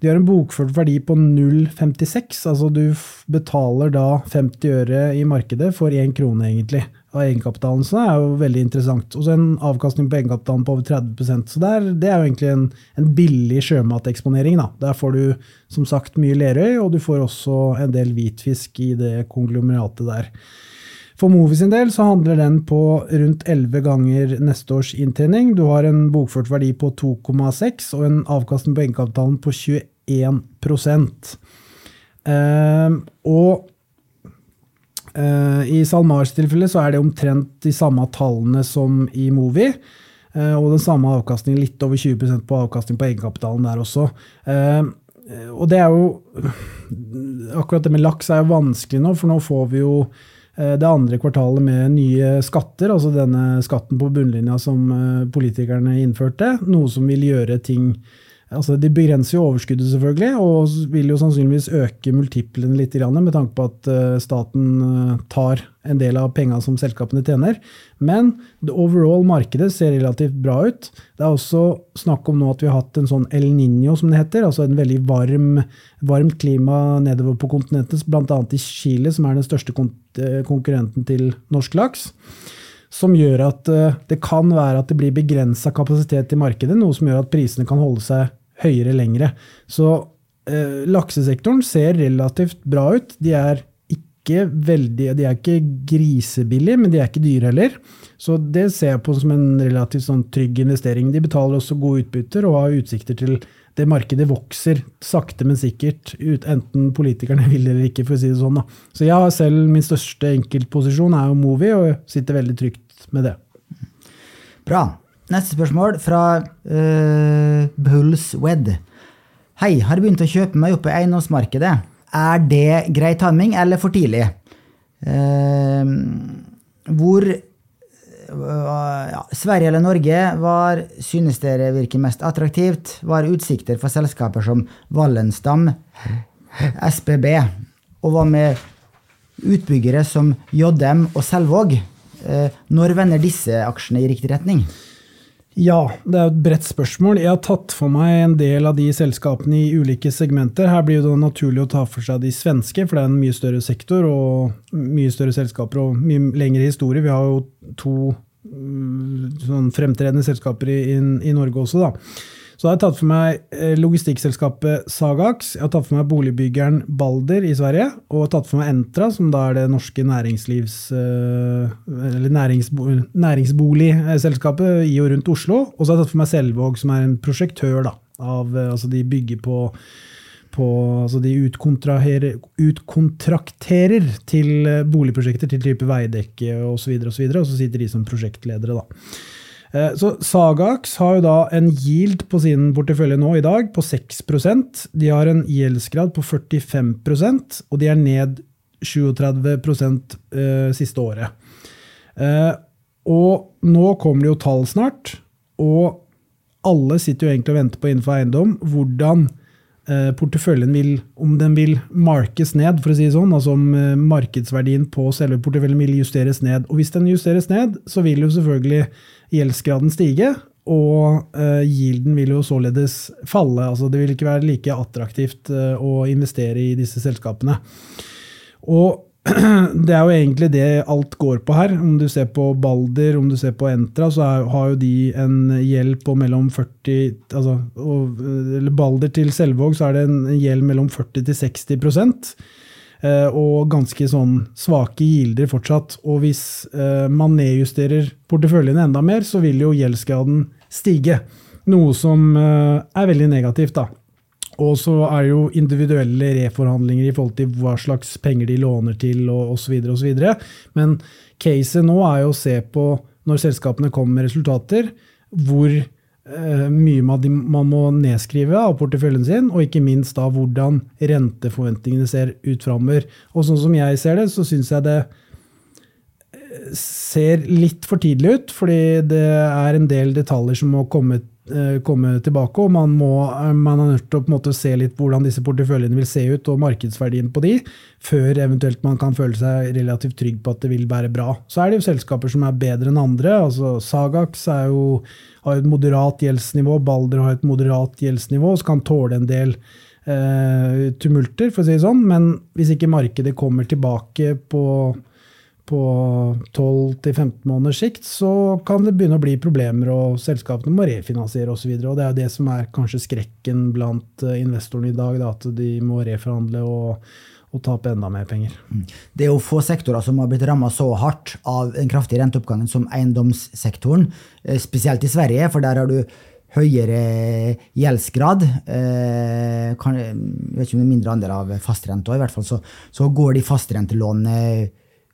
De har en bokført verdi på 0,56, altså du betaler da 50 øre i markedet for 1 krone egentlig av egenkapitalen, så det er jo veldig interessant. Og så en avkastning på egenkapitalen på over 30 så det er, det er jo egentlig en, en billig sjømateksponering. da. Der får du som sagt mye Lerøy, og du får også en del hvitfisk i det konglomeratet der. For Movi sin del så handler den på rundt 11 ganger neste års inntjening. Du har en bokført verdi på 2,6 og en avkastning på egenkapitalen på 21 Ehm, Og eh, i SalMars tilfelle så er det omtrent de samme tallene som i Movi. eh, og den samme avkastningen, litt over 20% på avkastning på egenkapitalen der også. Ehm, og det er jo Akkurat det med laks er jo vanskelig nå, for nå får vi jo eh, det andre kvartalet med nye skatter, altså denne skatten på bunnlinja som politikerne innførte, noe som vil gjøre ting Altså, De begrenser jo overskuddet, selvfølgelig, og vil jo sannsynligvis øke multiplene litt, med tanke på at eh, staten eh, tar en del av penga som selskapene tjener. Men det overall markedet ser relativt bra ut. Det er også snakk om nå at vi har hatt en sånn El Niño, som det heter, altså en veldig varm, varmt klima nedover på kontinentet, bl.a. i Chile, som er den største eh, konkurrenten til norsk laks som gjør at det kan være at det blir begrensa kapasitet i markedet, noe som gjør at prisene kan holde seg høyere lengre. Så eh, laksesektoren ser relativt bra ut. De er ikke veldig, de er ikke grisebillige, men de er ikke dyre heller. Så det ser jeg på som en relativt sånn trygg investering. De betaler også gode utbytter og har utsikter til det markedet vokser sakte, men sikkert, ut, enten politikerne vil eller ikke, for å si det sånn. Da. Så jeg har selv min største enkeltposisjon er jo Movi, og sitter veldig trygt med det. Bra. Neste spørsmål fra uh, Bullswed. Hei, har begynt å kjøpe meg opp i eiendomsmarkedet. Er det grei timing eller for tidlig? Uh, hvor eh, ja, Sverige eller Norge, var synes dere virker mest attraktivt? Var utsikter for selskaper som Wallenstam, SBB, og hva med utbyggere som JM og Selvåg? Eh, Når vender disse aksjene i riktig retning? Ja, det er et bredt spørsmål. Jeg har tatt for meg en del av de selskapene i ulike segmenter. Her blir det naturlig å ta for seg de svenske, for det er en mye større sektor og mye større selskaper og mye lengre historie. Vi har jo to mm, sånn fremtredende selskaper i, i, i Norge også, da. Så da har jeg tatt for meg eh, logistikkselskapet Sagax, jeg har tatt for meg boligbyggeren Balder i Sverige, og tatt for meg Entra, som da er det norske næringslivs... eh, næringsbo, næringsboligselskapet i og rundt Oslo. Og så har jeg tatt for meg Selvåg, som er en prosjektør. da, av, eh, altså De bygger på, på altså De utkontrakterer til boligprosjekter til type Veidekke osv., og, og, så videre, og så sitter de som prosjektledere. da. Eh, Så Sagax har jo da en yield på sin portefølje nå i dag på 6% De har en gjeldsgrad på 45% og de er ned 37 eh, siste året. Eh, Og nå kommer det jo tall snart, og alle sitter jo egentlig og venter på innenfor eiendom hvordan porteføljen vil, om den vil markes ned, for å si det sånn, altså om eh, markedsverdien på selve porteføljen vil justeres ned. Og hvis den justeres ned, så vil jo selvfølgelig gjeldsgraden stige, og gilden yielden vil jo således falle. Altså det vil ikke være like attraktivt eh, å investere i disse selskapene. Og det er jo egentlig det alt går på her. Om du ser på Balder, om du ser på Entra, så er, har jo de en gjeld på mellom 40 altså, og, Eller Balder til Selvåg, så er det en gjeld mellom 40 til 60 eh, og ganske sånn svake gilder fortsatt. Og hvis eh, man nedjusterer porteføljene enda mer, så vil jo gjeldsgraden stige. Noe som eh, er veldig negativt, da. Og så er det jo individuelle reforhandlinger i forhold til hva slags penger de låner til, og osv. osv. Men caset nå er jo å se på, når selskapene kommer med resultater, hvor eh, mye man, må nedskrive av porteføljen sin, og ikke minst da hvordan renteforventningene ser ut framover. Og sånn som jeg ser det, så syns jeg det eh, ser litt for tidlig ut, fordi det er en del detaljer som må komme, komme tilbake, og man, må, eh, man er nødt til å på en måte se litt hvordan disse porteføljene vil se ut, og markedsverdien på de, før eventuelt man kan føle seg relativt trygg på at det vil være bra. Så er det jo selskaper som er bedre enn andre. altså Sagax jo, har jo et moderat gjeldsnivå, Balder har et moderat gjeldsnivå, så kan tåle en del eh, tumulter, for å si det sånn. Men hvis ikke markedet kommer tilbake på på 12-15 måneders sikt, så kan det begynne å bli problemer, og selskapene må refinansiere osv. Det er det som er kanskje skrekken blant eh, investorene i dag, da, at de må reforhandle og, og tape enda mer penger. Det er jo få sektorer som har blitt ramma så hardt av den kraftige renteoppgangen som eiendomssektoren, eh, spesielt i Sverige, for der har du høyere gjeldsgrad. Eh, kan, jeg vet ikke om det er mindre andel av fastrenta, i hvert fall så, så går de fastrentelånene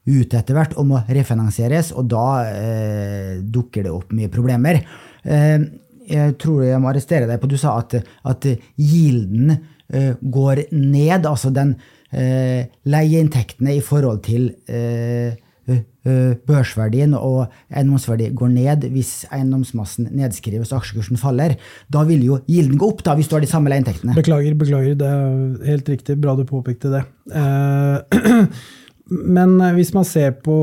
ut etter hvert og må refinansieres, og da eh, dukker det opp mye problemer. Eh, jeg tror jeg må arrestere deg på du sa at, at gilden eh, går ned, altså den eh, leieinntektene i forhold til eh, ø, børsverdien og eiendomsverdi går ned hvis eiendomsmassen nedskrives og aksjekursen faller. Da vil jo gilden gå opp da, hvis du har de samme leieinntektene. Beklager, beklager. Det er helt riktig. Bra du påpekte det. Eh, men hvis man ser på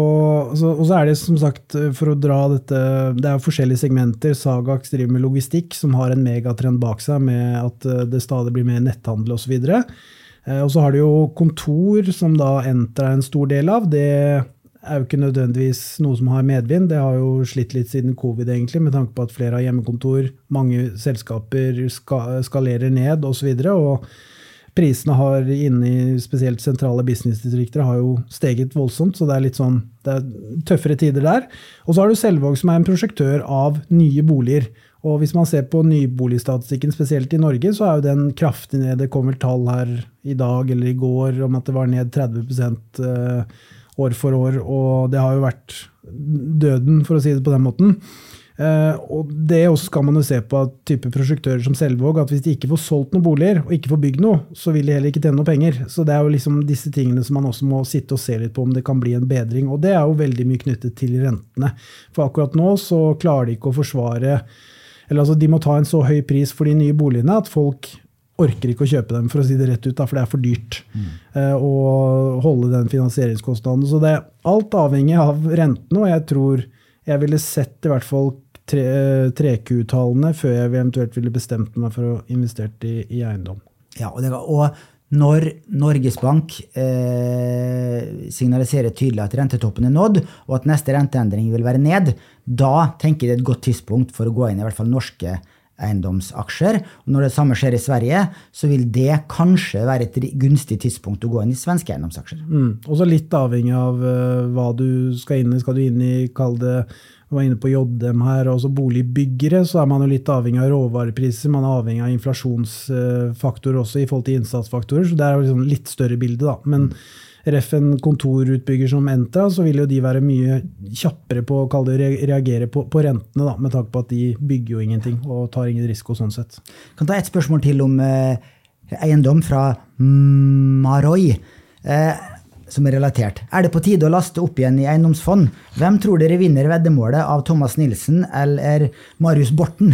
Og så er det som sagt, for å dra dette Det er jo forskjellige segmenter. Sagax driver med logistikk, som har en megatrend bak seg med at eh, det stadig blir mer netthandel osv. Eh, Og så har du jo kontor, som da Entra er en stor del av. Det er jo ikke nødvendigvis noe som har medvind. Det har jo slitt litt siden covid, egentlig, med tanke på at flere har hjemmekontor, mange selskaper skalerer ned osv. Og, så videre, og prisene har inne i spesielt sentrale businessdistrikter har jo steget voldsomt, så det er litt sånn, det er tøffere tider der. Og så har du Selvåg, som er en prosjektør av nye boliger. Og hvis man ser på nyboligstatistikken, spesielt i Norge, så er jo den kraftig ned. Det kom vel tall her i dag eller i går om at det var ned 30 eh, år for år. Og det har jo vært døden, for å si det på den måten. Eh, og det også skal man jo se på at type prosjektører som Selvåg, at hvis de ikke får solgt noen boliger og ikke får bygd noe, så vil de heller ikke tjene noe penger. Så det er jo liksom disse tingene som man også må sitte og se litt på om det kan bli en bedring. Og det er jo veldig mye knyttet til rentene. For akkurat nå så klarer de ikke å forsvare Eller altså de må ta en så høy pris for de nye boligene at folk orker ikke å kjøpe dem, for å si det rett ut, da, for det er for dyrt eh, å holde den finansieringskostnaden. Så det er alt avhengig av rentene, og jeg tror jeg ville sett i hvert fall 3Q-tallene før jeg eventuelt ville bestemt meg for å investere i, i eiendom. Ja, og, det, og når Norges Bank eh, signaliserer tydelig at rentetoppen er nådd, og at neste renteendring vil være ned, da tenker jeg det er et godt tidspunkt for å gå inn i hvert fall norske eiendomsaksjer. Og når det samme skjer i Sverige, så vil det kanskje være et gunstig tidspunkt å gå inn i svenske eiendomsaksjer. Mm. Også litt avhengig av uh, hva du skal inn i. Skal du inn i, kall det vi var inne på JDM her, også boligbyggere, så er man jo litt avhengig av råvarepriser. Man er avhengig av inflasjonsfaktorer også i forhold til innsatsfaktorer, så det er jo liksom litt større bilde, da. Men ref en kontorutbygger som Entra, så vil jo de være mye kjappere på å reagere på, på, rentene, da, med tanke på at de bygger jo ingenting og tar ingen risiko sånn sett. Jeg kan ta et spørsmål til om eh, eiendom fra Maroy. Eh, som er relatert. Er det på tide å laste opp igjen i eiendomsfond? Hvem tror dere vinner veddemålet av Thomas Nilsen eller Marius Borten?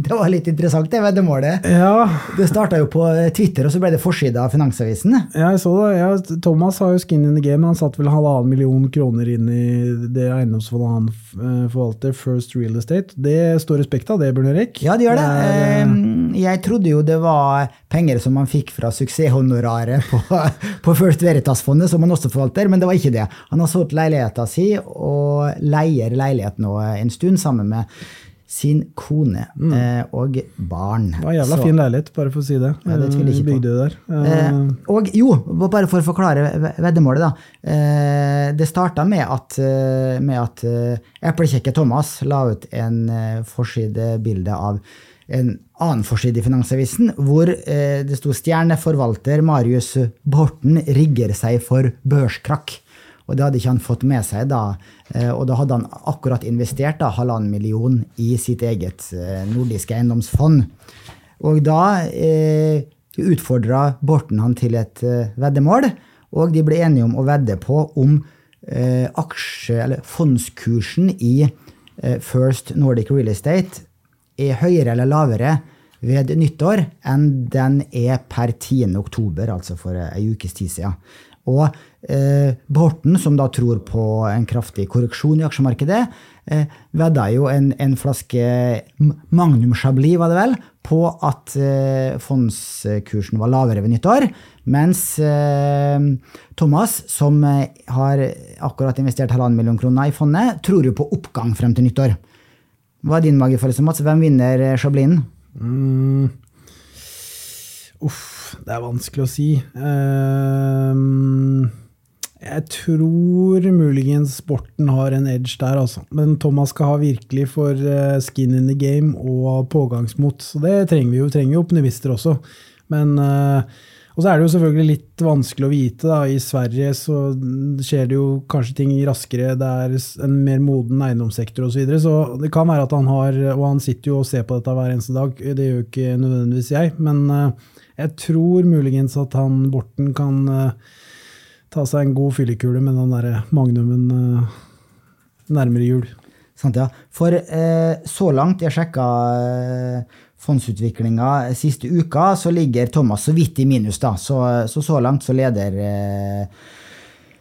Det var litt interessant, det veddemålet. Ja. Det starta jo på Twitter, og så ble det forside av Finansavisen. Ja, jeg så det. Ja, Thomas har jo skin in the game. Han satt vel halvannen million kroner inn i det eiendomsfondet han eh, forvalter, First Real Estate. Det står respekt av det, Bjørn Erik? Ja, det gjør det. det er, ehm, jeg trodde jo det var penger som man fikk fra suksesshonoraret på, på First Veritas-fondet, som han også forvalter, men det var ikke det. Han har solgt leiligheta si og leier leiligheten nå en stund sammen med sin kone mm. eh, og barn. Det var en jævla så, fin leilighet, bare for å si det. Ja, det tviler ikke på. Der. Eh, og jo, bare for å forklare veddemålet, da. Eh, det starta med at, eh, med at eh, eplekjekke Thomas la ut en eh, forsidebilde av en annen forside i Finansavisen, hvor det sto 'Stjerneforvalter Marius Borten rigger seg for børskrakk'. Og det hadde ikke han fått med seg da. Eh, og da hadde han akkurat investert da, halvannen million i sitt eget eh, nordiske eiendomsfond. Og da eh, utfordra Borten han til et eh, veddemål, og de ble enige om å vedde på om eh, aksje, eller fondskursen i eh, First Nordic Real Estate er høyere eller lavere ved nyttår enn den er per 10. oktober, altså for ei ukes tid siden. Og eh, Borten, som da tror på en kraftig korreksjon i aksjemarkedet, eh, vedda jo en, en, flaske Magnum Chablis, var det vel, på at eh, fondskursen var lavere ved nyttår. Mens eh, Thomas, som eh, har akkurat investert halvannen million kroner i fondet, tror jo på oppgang frem til nyttår. Hva er din magefølelse, Mats? Hvem vinner eh, Chablisen? Mm. Uff det er vanskelig å si. Uh, jeg tror muligens sporten har en edge der, altså. Men Thomas skal ha virkelig for uh, skin in the game og pågangsmot. Så det trenger vi jo. trenger jo optimister også. Men uh, og så er det jo selvfølgelig litt vanskelig å vite. Da. I Sverige så skjer det jo kanskje ting raskere. Det er en mer moden eiendomssektor osv. Så, videre. så det kan være at han har Og han sitter jo og ser på dette hver eneste dag. Det gjør jo ikke nødvendigvis jeg. Men uh, jeg tror muligens at han Borten kan uh, ta seg en god fyllekule med den der magnumen uh, nærmere jul. Sant, ja. For uh, så langt, jeg sjekka fondsutviklinga siste uka, så ligger Thomas så vidt i minus, da. Så så, så langt så leder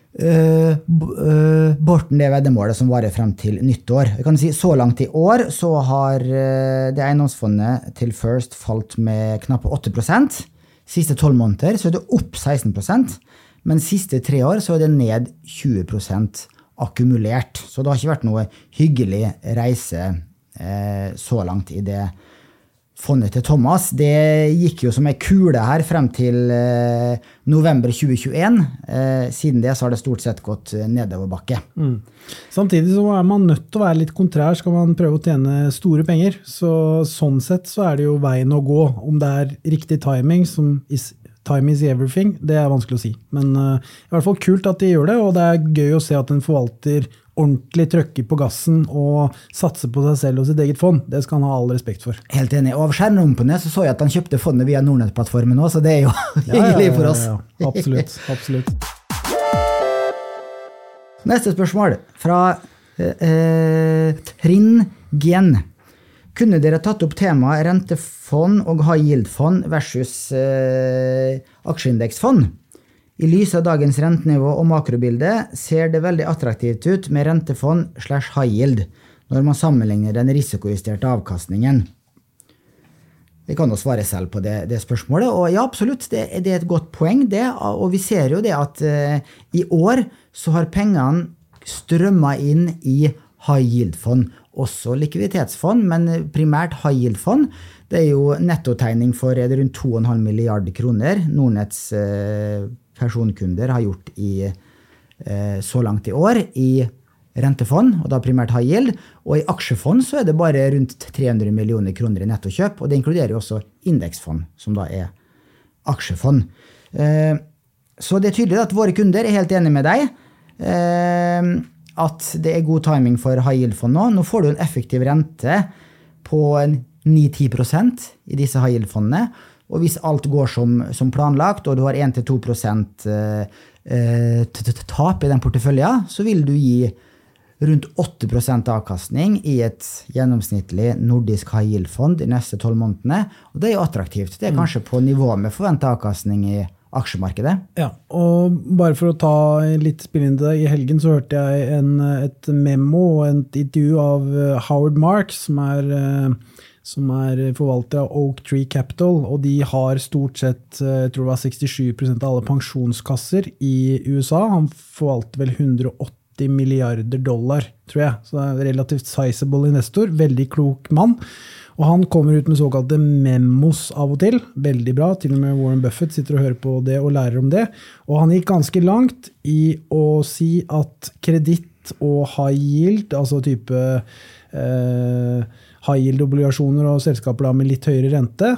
Uh, uh, Borten det veddemålet som varer frem til nyttår. Jeg kan si Så langt i år så har uh, det eiendomsfondet til First falt med knappe 8% Siste tolv måneder så er det opp 16% men siste tre år så er det ned 20% akkumulert. Så det har ikke vært noe hyggelig reise så langt i det fondet til Thomas det gikk jo som ei kule her frem til eh, november 2021. Eh, siden det så har det stort sett gått eh, nedoverbakke. Mm. Samtidig så er man nødt til å være litt kontrær skal man prøve å tjene store penger. Så sånn sett så er det jo veien å gå. Om det er riktig timing, som is, time is everything, det er vanskelig å si. Men eh, i hvert fall kult at de gjør det, og det er gøy å se at en forvalter ordentlig trøkker på gassen og satser på seg selv og sitt eget fond. Det skal han ha all respekt for. Helt enig. Og av skjermrumpene så, så jeg at han kjøpte fondet via Nordnett-plattformen òg, så det er jo ja, hyggelig for oss. Ja, ja, absolutt. absolutt. Neste spørsmål fra eh, eh, Trinn Gen. Kunne dere tatt opp temaet rentefond og high yield-fond versus eh, aksjeindeksfond? I lys av dagens rentenivå og makrobilde ser det veldig attraktivt ut med rentefond slash high yield når man sammenligner den risikojusterte avkastningen. Vi kan jo svare selv på det, det spørsmålet. Og ja, absolutt, det, det, er et godt poeng, det. Og vi ser jo det at uh, i år så har pengene strømma inn i high yield-fond. Også likviditetsfond, men primært high yield-fond. Det er jo nettotegning for er det rundt 2,5 milliarder kroner Nordnetts eh, personkunder har gjort i, eh, så langt i år i rentefond, og da primært high yield. Og i aksjefond så er det bare rundt 300 millioner kroner i nettokjøp, og det inkluderer jo også indeksfond, som da er aksjefond. Eh, så det er tydelig at våre kunder er helt enig med deg. At det er god timing for high yield-fond nå. Nå får du en effektiv rente på 9-10% i disse high yield-fondene. Og hvis alt går som, som planlagt, og du har 1-2 eh, eh tap i den porteføljen, så vil du gi rundt 8% avkastning i et gjennomsnittlig nordisk high yield-fond de neste tolv månedene. Og det er jo attraktivt. Det er mm. kanskje på nivå med forventa avkastning i aksjemarkedet. Ja, og bare for å ta litt spill inn til deg. i helgen så hørte jeg en, et memo og et intervju av eh, Howard Marks, som er, eh, som er forvalter av Oak Tree Capital, og de har stort sett eh, jeg tror det var 67% av alle pensjonskasser i USA. Han forvalter vel 180 milliarder dollar, tror jeg. Så det er en relativt sizable investor. Veldig klok mann. Og han kommer ut med såkalte memos av og til. Veldig bra. Til og med Warren Buffett sitter og hører på det og lærer om det. Og han gikk ganske langt i å si at kreditt og high yield, altså type eh, high yield-obligasjoner og selskaper med litt høyere rente,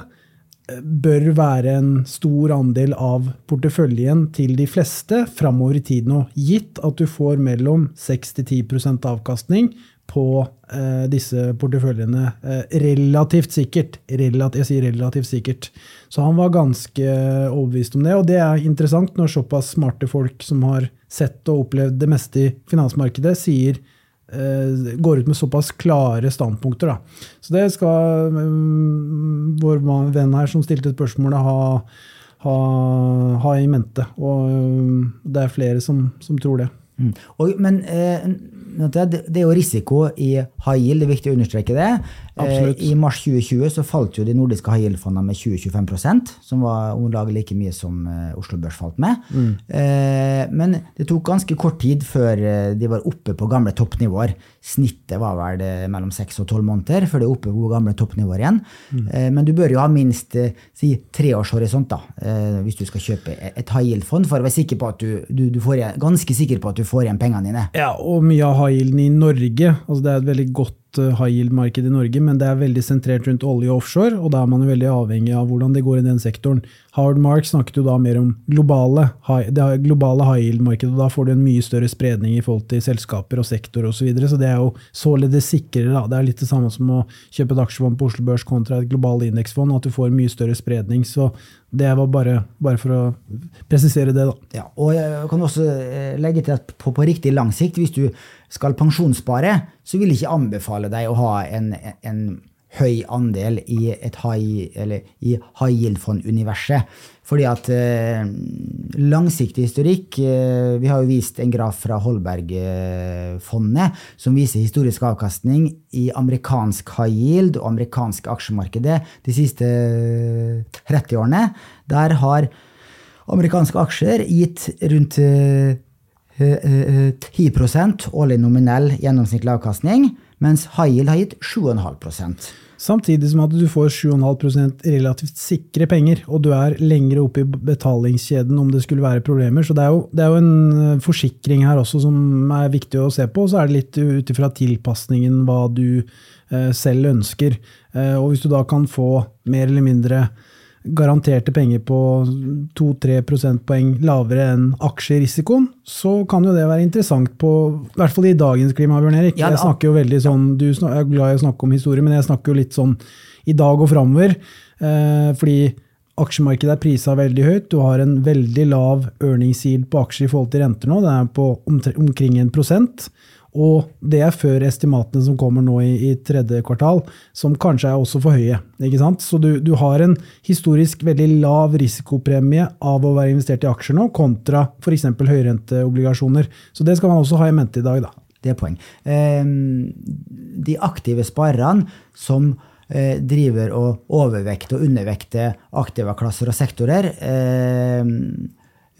bør være en stor andel av porteføljen til de fleste framover i tid nå, gitt at du får mellom 6-10% avkastning på eh, disse porteføljene. Eh, relativt sikkert. Relat, jeg sier relativt sikkert. Så han var ganske overbevist om det, og det er interessant når såpass smarte folk som har sett og opplevd det meste i finansmarkedet, sier Eh, går ut med såpass klare standpunkter. Da. Så det skal um, vår venn her som stilte spørsmålet, ha, ha, ha i mente. Og um, det er flere som, som tror det. Mm. Og, men eh, det er jo risiko i high yield, det er viktig å understreke det. Absolutt. I mars 2020 så falt jo de nordiske high yield-fondene med 20-25 som var om lag like mye som eh, Oslo Børs falt med. Mm. Men det tok ganske kort tid før eh, de var oppe på gamle toppnivåer. Snittet var vel mellom 6 og 12 måneder før de er oppe på gamle toppnivåer igjen. Mm. Men du bør jo ha minst si, treårshorisont da, hvis du skal kjøpe et high yield-fond, for å være sikker på at du, du, du får, ganske sikker på at du får igjen pengene dine. Ja, og mye av high yielden i Norge, altså det er et veldig godt Eh, high yield-marked i Norge, men det er veldig sentrert rundt olje og offshore, og da er man jo veldig avhengig av hvordan det går i den sektoren. Howard Mark snakket jo da mer om globale, det globale high yield-markedet, og da får du en mye større spredning i forhold til selskaper og sektor osv., så, videre, så det er jo således sikrere. Da. Det er litt det samme som å kjøpe et aksjefond på Oslo Børs kontra et globalt indeksfond, at du får mye større spredning. Så det var bare, bare, for å presisere det, da. Ja, og jeg kan også eh, legge til at på, på riktig lang sikt, hvis du skal pensjonsspare, så vil jeg ikke anbefale deg å ha en, en høy andel i et high, high yield-fond-universet. Fordi at eh, langsiktig historikk eh, Vi har jo vist en graf fra Holberg-fondet som viser historisk avkastning i amerikansk high yield og amerikansk aksjemarkedet de siste 30 eh, årene. Der har amerikanske aksjer gitt rundt eh, 10% årlig nominell gjennomsnittlig avkastning, mens high har gitt 7,5% Samtidig som at du får 7,5% relativt sikre penger, og du er lenger oppe i betalingskjeden om det skulle være problemer. Så det er, jo, det er jo en eh, forsikring her også som er viktig å se på. Og så er det litt ut ifra tilpasningen hva du eh, selv ønsker. Eh, og hvis du da kan få mer eller mindre garanterte penger på 2-3 prosentpoeng lavere enn aksjerisikoen, så kan jo det være interessant på i hvert fall i dagens klima, Bjørn Erik. jeg snakker jo veldig sånn, Du er glad i å snakke om historie, men jeg snakker jo litt sånn i dag og framover. Eh, fordi aksjemarkedet er prisa veldig høyt. Du har en veldig lav earnings yield på aksjer i forhold til renter nå. Den er på omkring en prosent. Og det er før estimatene som kommer nå i, i, tredje kvartal, som kanskje er også for høye. Så du, du, har en historisk veldig lav risikopremie av å være investert i aksjer nå, kontra f.eks. høyrenteobligasjoner. Så det skal man også ha i mente i dag. da. Det er poeng. Eh, de aktive sparerne som eh, driver og overvekter og undervekter aktive klasser og sektorer, eh,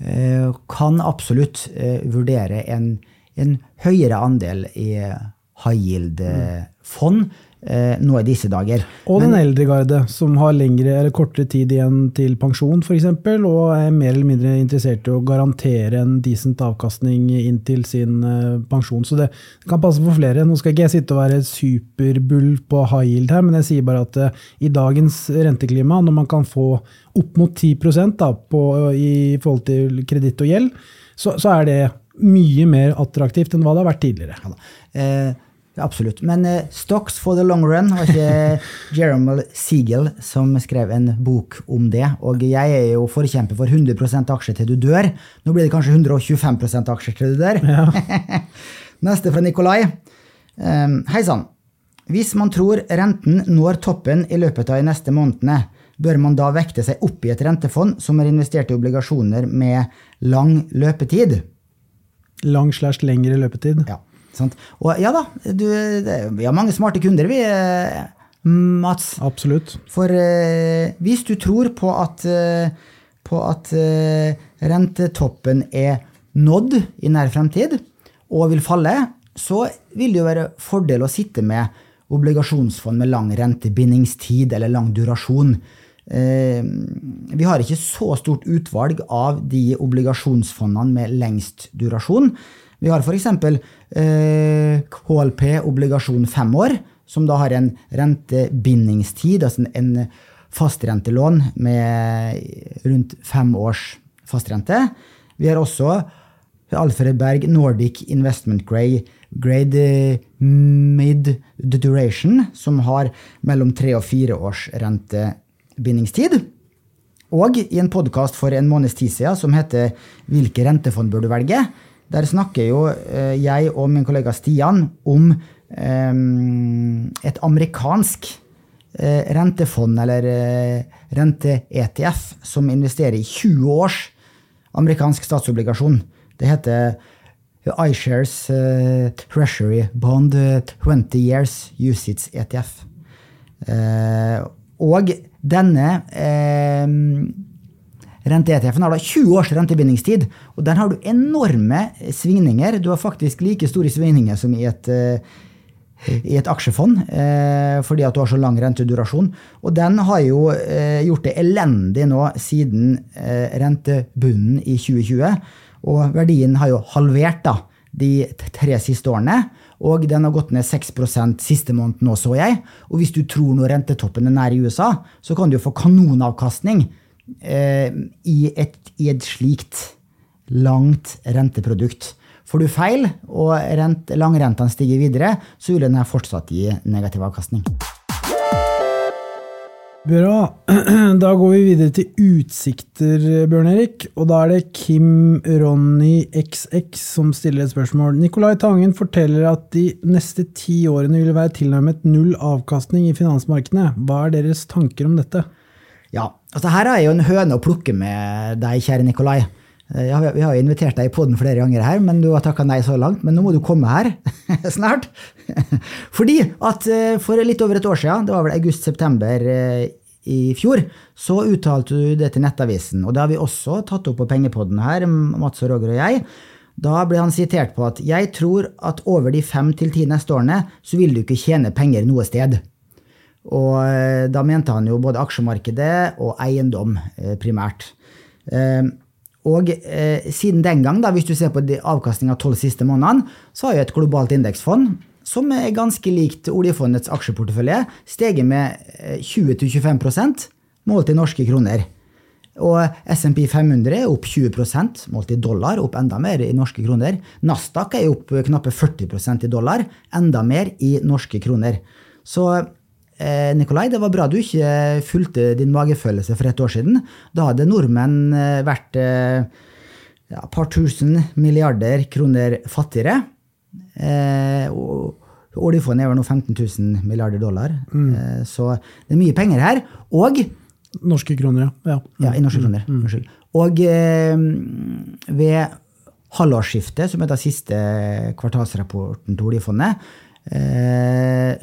eh kan absolutt eh, vurdere en en høyere andel i high yield-fond. eh, nå i disse dager. Og den eldre garde, som har lengre eller kortere tid igjen til pensjon f.eks., og er mer eller mindre interessert i å garantere en decent avkastning inntil sin eh, pensjon. Så det kan passe for flere. Nå skal ikke jeg sitte og være superbull på high yield her, men jeg sier bare at eh, i dagens renteklima, når man kan få opp mot 10 da, på, i forhold til kreditt og gjeld, så, så, er det mye mer attraktivt enn hva det har vært tidligere. Ja, eh, absolutt. Men uh, 'Stocks for the long run' var ikke Jeremy Siegel som skrev en bok om det. Og jeg er jo forkjemper for 100% aksjer til du dør. Nå blir det kanskje 125% aksjer til du dør. Ja. Neste fra Nikolai. Um, Hei sann. Hvis man tror renten når toppen i løpet av de neste månedene, bør man da vekte seg opp i et rentefond som er investert i obligasjoner med lang løpetid? Lang slash lengre løpetid. Ja. Sant? Og ja da, du, vi har mange smarte kunder, vi, eh, Mats. Absolutt. For eh, hvis du tror på at, eh, på at eh, rentetoppen er nådd i nær fremtid, og vil falle, så vil det jo være fordel å sitte med obligasjonsfond med lang rentebindingstid eller lang durasjon. Eh, vi har ikke så stort utvalg av de obligasjonsfondene med lengst durasjon. Vi har f.eks. Eh, KLP obligasjon fem år, som da har en rentebindingstid, altså en fastrentelån med rundt fem års fastrente. Vi har også Alfred Berg Nordic Investment Grade, grade Mid Duration, som har mellom tre og fire års rentebindingstid. Og i en podkast for en måneds tid siden som heter 'Hvilke rentefond bør du velge?', der snakker jo eh, jeg og min kollega Stian om eh, et amerikansk eh, rentefond, eller rente-ETF, som investerer i 20 års amerikansk statsobligasjon. Det heter iShares Treasury Bond 20 Years Usage ETF. og denne Rente-ETF-en har da 20 års rentebindingstid, og der har du enorme svingninger. Du har faktisk like store svingninger som i et, eh, i et aksjefond, eh, fordi at du har så lang rentedurasjon. Og den har jo eh, gjort det elendig nå siden rentebunnen i 2020. Og verdien har jo halvert da, de tre siste årene. Og den har gått ned 6% siste måned nå, så jeg. Og hvis du tror når rentetoppen er nær i USA, så kan du jo få kanonavkastning eh, i, et, i, et, slikt langt renteprodukt. Får du feil, og rent, langrentene stiger videre, så vil den fortsatt gi negativ avkastning. Bra. Da går vi videre til utsikter, Bjørn Erik. Og da er det Kim Ronny XX som stiller et spørsmål. Nicolai Tangen forteller at de neste ti årene vil være tilnærmet null avkastning i finansmarkedene. Hva er deres tanker om dette? Ja, altså Her er jo en høne å plukke med deg, kjære Nikolai. Eh, ja, vi har invitert deg i poden flere ganger her, men du har takka nei så langt. Men nå må du komme her snart. Fordi at eh, for litt over et år siden, det var vel august-september eh, i fjor, så uttalte du det til Nettavisen. Og det har vi også tatt opp på Pengepodden her, Mats og Roger og jeg. Da ble han sitert på at 'jeg tror at over de fem til ti neste årene så vil du ikke tjene penger noe sted'. Og da mente han jo både aksjemarkedet og eiendom eh, primært. Eh, og siden den gang, da, hvis du ser på avkastninga tolv siste månedene, så har jo et globalt indeksfond, som er ganske likt oljefondets aksjeportefølje, steget med 20-25% målt i norske kroner. Og SMP 500 er opp 20% målt i dollar, opp enda mer i norske kroner. Nasdaq er opp knappe 40% i dollar, enda mer i norske kroner. Så Eh, Nikolai, det var bra du ikke fulgte din magefølelse for et år siden. Da hadde nordmenn eh, vært et eh, ja, par tusen milliarder kroner fattigere. og oljefondet er vel nå 15 000 milliarder dollar. Mm. Så det er mye penger her. Og Norske kroner, ja. Ja, i norske mm. kroner. Mm. Unnskyld. Og ved halvårsskiftet, som er da siste kvartalsrapporten til oljefondet, Eh,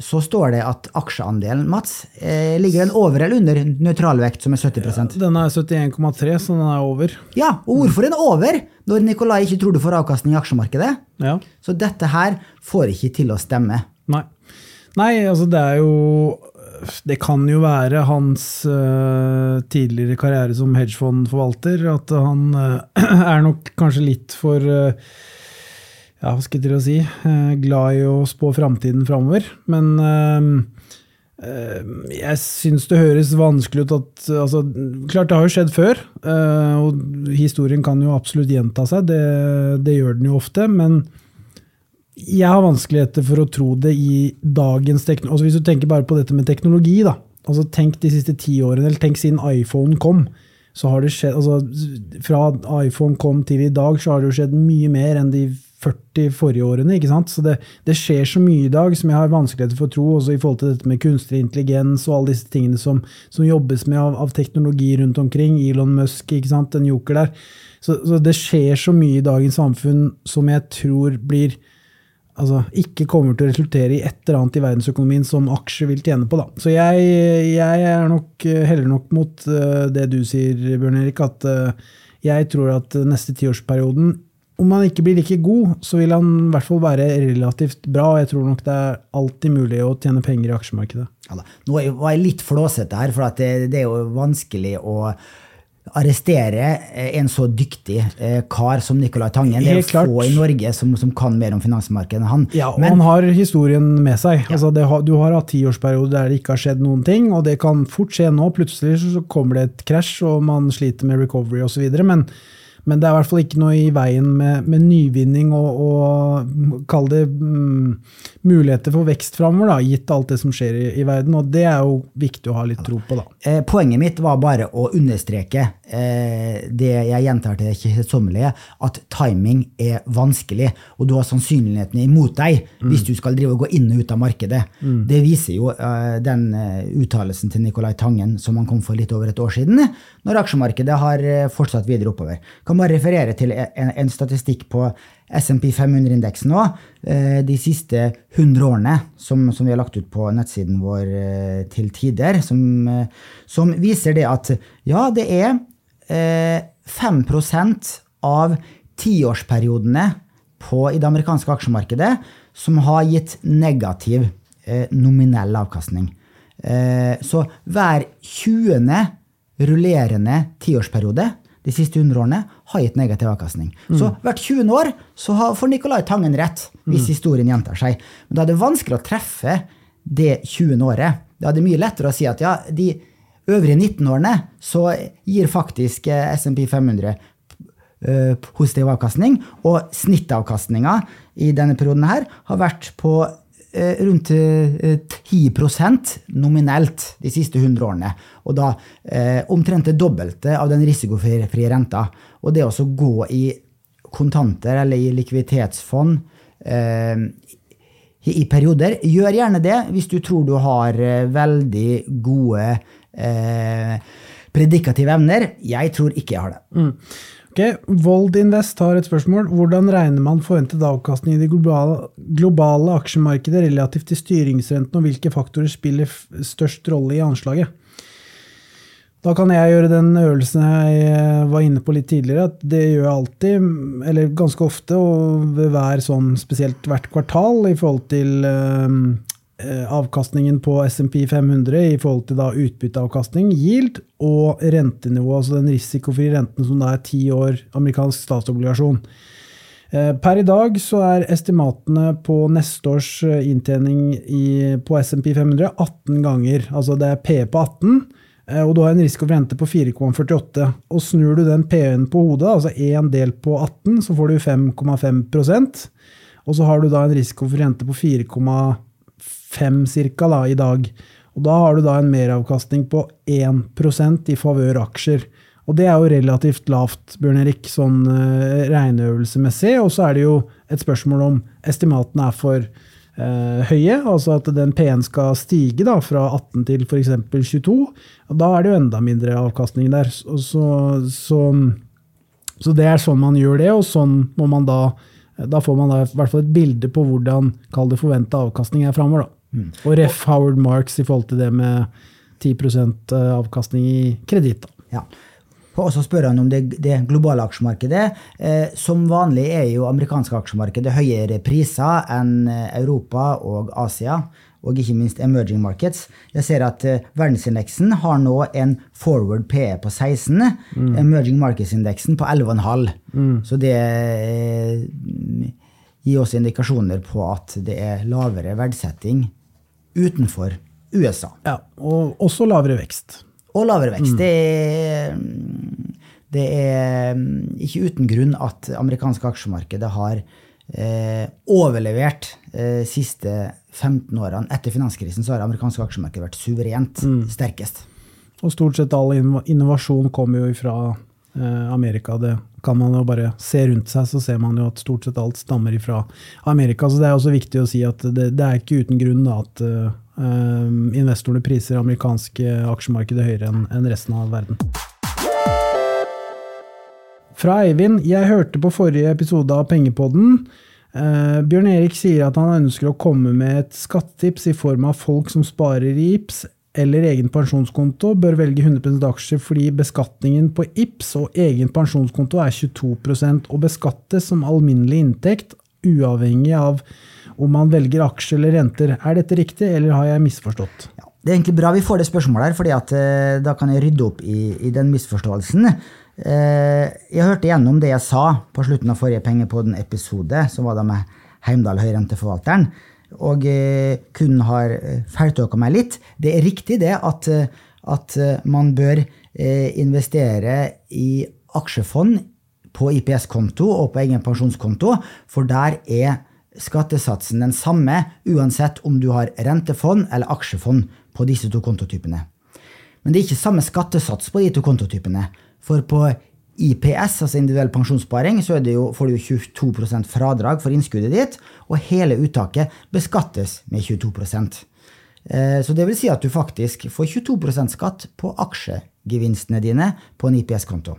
så står det at aksjeandelen Mats, eh, ligger den over eller under nøytralvekt, som er 70 ja, Den er 71,3, så den er over. Ja, og hvorfor er den over, når Nikolai ikke tror du får avkastning i aksjemarkedet? Ja. Så dette her får ikke til å stemme. Nei. Nei, altså det er jo Det kan jo være hans uh, tidligere karriere som hedgefondforvalter. At han uh, er nok kanskje litt for uh, ja, hva skal jeg til å si, glad i å spå framtiden framover. Men jeg syns det høres vanskelig ut at altså, Klart det har jo skjedd før, og historien kan jo absolutt gjenta seg. Det, det gjør den jo ofte. men jeg har vanskeligheter for å tro det i dagens teknologi. Altså hvis du tenker bare på dette med teknologi, da. Altså tenk de siste ti årene, eller tenk siden iPhone kom. så har det skjedd, altså Fra iPhone kom til i dag, så har det jo skjedd mye mer enn de 40 forrige årene. ikke sant? Så det, det skjer så mye i dag som jeg har vanskeligheter for å tro, også i forhold til dette med kunstig intelligens og alle disse tingene som, som jobbes med av, av, teknologi rundt omkring. Elon Musk, ikke sant, en joker der. Så, så det skjer så mye i dagens samfunn som jeg tror blir altså, ikke kommer til å resultere i et eller annet i verdensøkonomien som aksjer vil tjene på. Da. Så jeg, jeg er nok eh, heller nok mot uh, det du sier, Bjørn Erik, at uh, jeg tror at neste tiårsperioden om han ikke blir like god, så vil han i hvert fall være relativt bra. og Jeg tror nok det er alltid mulig å tjene penger i aksjemarkedet. Ja, Nå var jeg litt flåsete her, for det, det er jo vanskelig å arrestere eh, en så dyktig eh, kar som Nicolai Tangen. Det er jo få i Norge som, som, kan mer om finansmarkedet enn han. Ja, og Men, han har historien med seg. Ja. Altså, har, du har hatt tiårsperioder der det ikke har skjedd noen ting, og det kan fort skje nå. Plutselig så kommer det et krasj, og man sliter med recovery osv. Men men det er i hvert fall ikke noe i veien med, med nyvinning og, og kall det mm, muligheter for vekst framover, gitt alt det som skjer i, i, verden. Og det er jo viktig å ha litt tro på, da. Eh, poenget mitt var bare å understreke eh, det jeg gjentar til det kjedsommelige, at timing er vanskelig. Og du har sannsynligheten imot deg mm. hvis du skal drive og gå inn og ut av markedet. Mm. Det viser jo eh, den uh, uttalelsen til Nicolai Tangen som han kom for litt over et år siden, når aksjemarkedet har uh, fortsatt videre oppover kan bare referere til en, en statistikk på SMP 500-indeksen nå, eh, de siste 100 årene, som, som, vi har lagt ut på nettsiden vår eh, til tider, som, eh, som viser det at ja, det er 5% av tiårsperiodene på, i det amerikanske aksjemarkedet som har gitt negativ nominell avkastning. Så hver 20. rullerende tiårsperiode de siste 100 årene har gitt negativ avkastning. Mm. Så hvert 20. år så får Nicolai Tangen rett, hvis mm. historien gjentar seg. Men da er det vanskelig å treffe det 20. året. Da er det mye lettere å si at ja, de øvrige 19 årene så gir faktisk eh, SMP 500 uh, positiv avkastning, og snittavkastninga i denne perioden her har vært på Eh, rundt 10 eh, nominelt de siste 100 årene. Og da eh, omtrent det dobbelte av den risikofrie renta. Og det å gå i kontanter eller i likviditetsfond eh, i perioder, gjør gjerne det hvis du tror du har eh, veldig gode eh, predikative evner. Jeg tror ikke jeg har det. Mm. Okay. Vold Invest har et spørsmål. Hvordan regner man forventet avkastning i det globale, globale aksjemarkedet relativt til styringsrenten, og hvilke faktorer spiller størst rolle i anslaget? Da kan jeg gjøre den øvelsen jeg var inne på litt tidligere, at det gjør jeg alltid, eller ganske ofte, og ved hver sånn, spesielt hvert kvartal, i forhold til um, Eh, avkastningen på SMP 500 i forhold til da utbytteavkastning, yield, og rentenivå, altså den risikofrie renten som da er ti år amerikansk statsobligasjon. Eh, per i dag så er estimatene på neste års eh, inntjening i, på SMP 500 18 ganger. Altså det er P på 18, og du har en risikofri rente på 4,48. Og snur du den P-en på hodet, altså én del på 18, så får du 5,5% Og så har du da en risikofri rente på 4,48 cirka da, i dag. Og da har du da en meravkastning på 1% i favør aksjer. Og det er jo relativt lavt, Bjørn Erik, sånn uh, regneøvelsesmessig. Og så er det jo et spørsmål om estimatene er for uh, høye, altså at den P-en skal stige da, fra 18 til f.eks. 22. Og da er det jo enda mindre avkastning der. Så, så, så, så det er sånn man gjør det, og sånn må man da da får man da i hvert fall et bilde på hvordan kall det forventa avkastning er framover. Mm. Og ref Howard Marks i forhold til det med 10 eh, avkastning i kreditt. Ja. Og så spør han om det, det globale aksjemarkedet. Eh, som vanlig er jo amerikanske aksjemarkedet høyere priser enn eh, Europa og Asia. Og ikke minst emerging markets. Jeg ser at uh, verdensindeksen har nå en forward PE på 16, emerging markets-indeksen på 11,5. Så det uh, gir også indikasjoner på at det er lavere verdsetting utenfor USA. Ja, Og også lavere vekst. Og lavere vekst. Det er, det er mm, ikke uten grunn at amerikanske aksjemarkedet har eh, overlevert eh, siste 15 årene. Etter finanskrisen så har amerikanske aksjemarked vært suverent sterkest. Og stort sett all innovasjon kommer jo fra eh, Amerika. Det kan man jo bare se rundt seg, så ser man jo at stort sett alt stammer fra Amerika. Så det er også viktig å si at det, det er ikke uten grunn da, at eh, eh, investorene priser amerikanske aksjemarkedet høyere enn enn resten av verden. Fra Eivind. Jeg hørte på forrige episode av Pengepodden. Eh, Bjørn Erik sier at han ønsker å komme med et skattetips i form av folk som sparer i IPS eller egen pensjonskonto, bør velge 100 aksjer fordi beskatningen på IPS og egen pensjonskonto er 22% og beskattes som alminnelig inntekt, uavhengig av om man velger aksje eller renter. Er dette riktig, eller har jeg misforstått? Ja, det er egentlig bra vi får det spørsmålet her, at eh, da kan jeg rydde opp i, i den misforståelsen. Eh, jeg hørte gjennom det jeg sa på slutten av forrige Pengepodden-episode, som var da med Heimdal Høyrenteforvalteren, og eh, kun har eh, feiltolka meg litt. Det er riktig det at, at man bør investere i aksjefond på IPS-konto og på egen pensjonskonto, for der er skattesatsen den samme uansett om du har rentefond eller aksjefond på disse to kontotypene. Men det er ikke samme skattesats på de to kontotypene. For på IPS, altså individuell pensjonssparing, så jo, får du jo 22% fradrag for innskuddet ditt, og hele uttaket beskattes med 22 Eh, Så det vil si at du faktisk får 22% skatt på aksjegevinstene dine på en IPS-konto.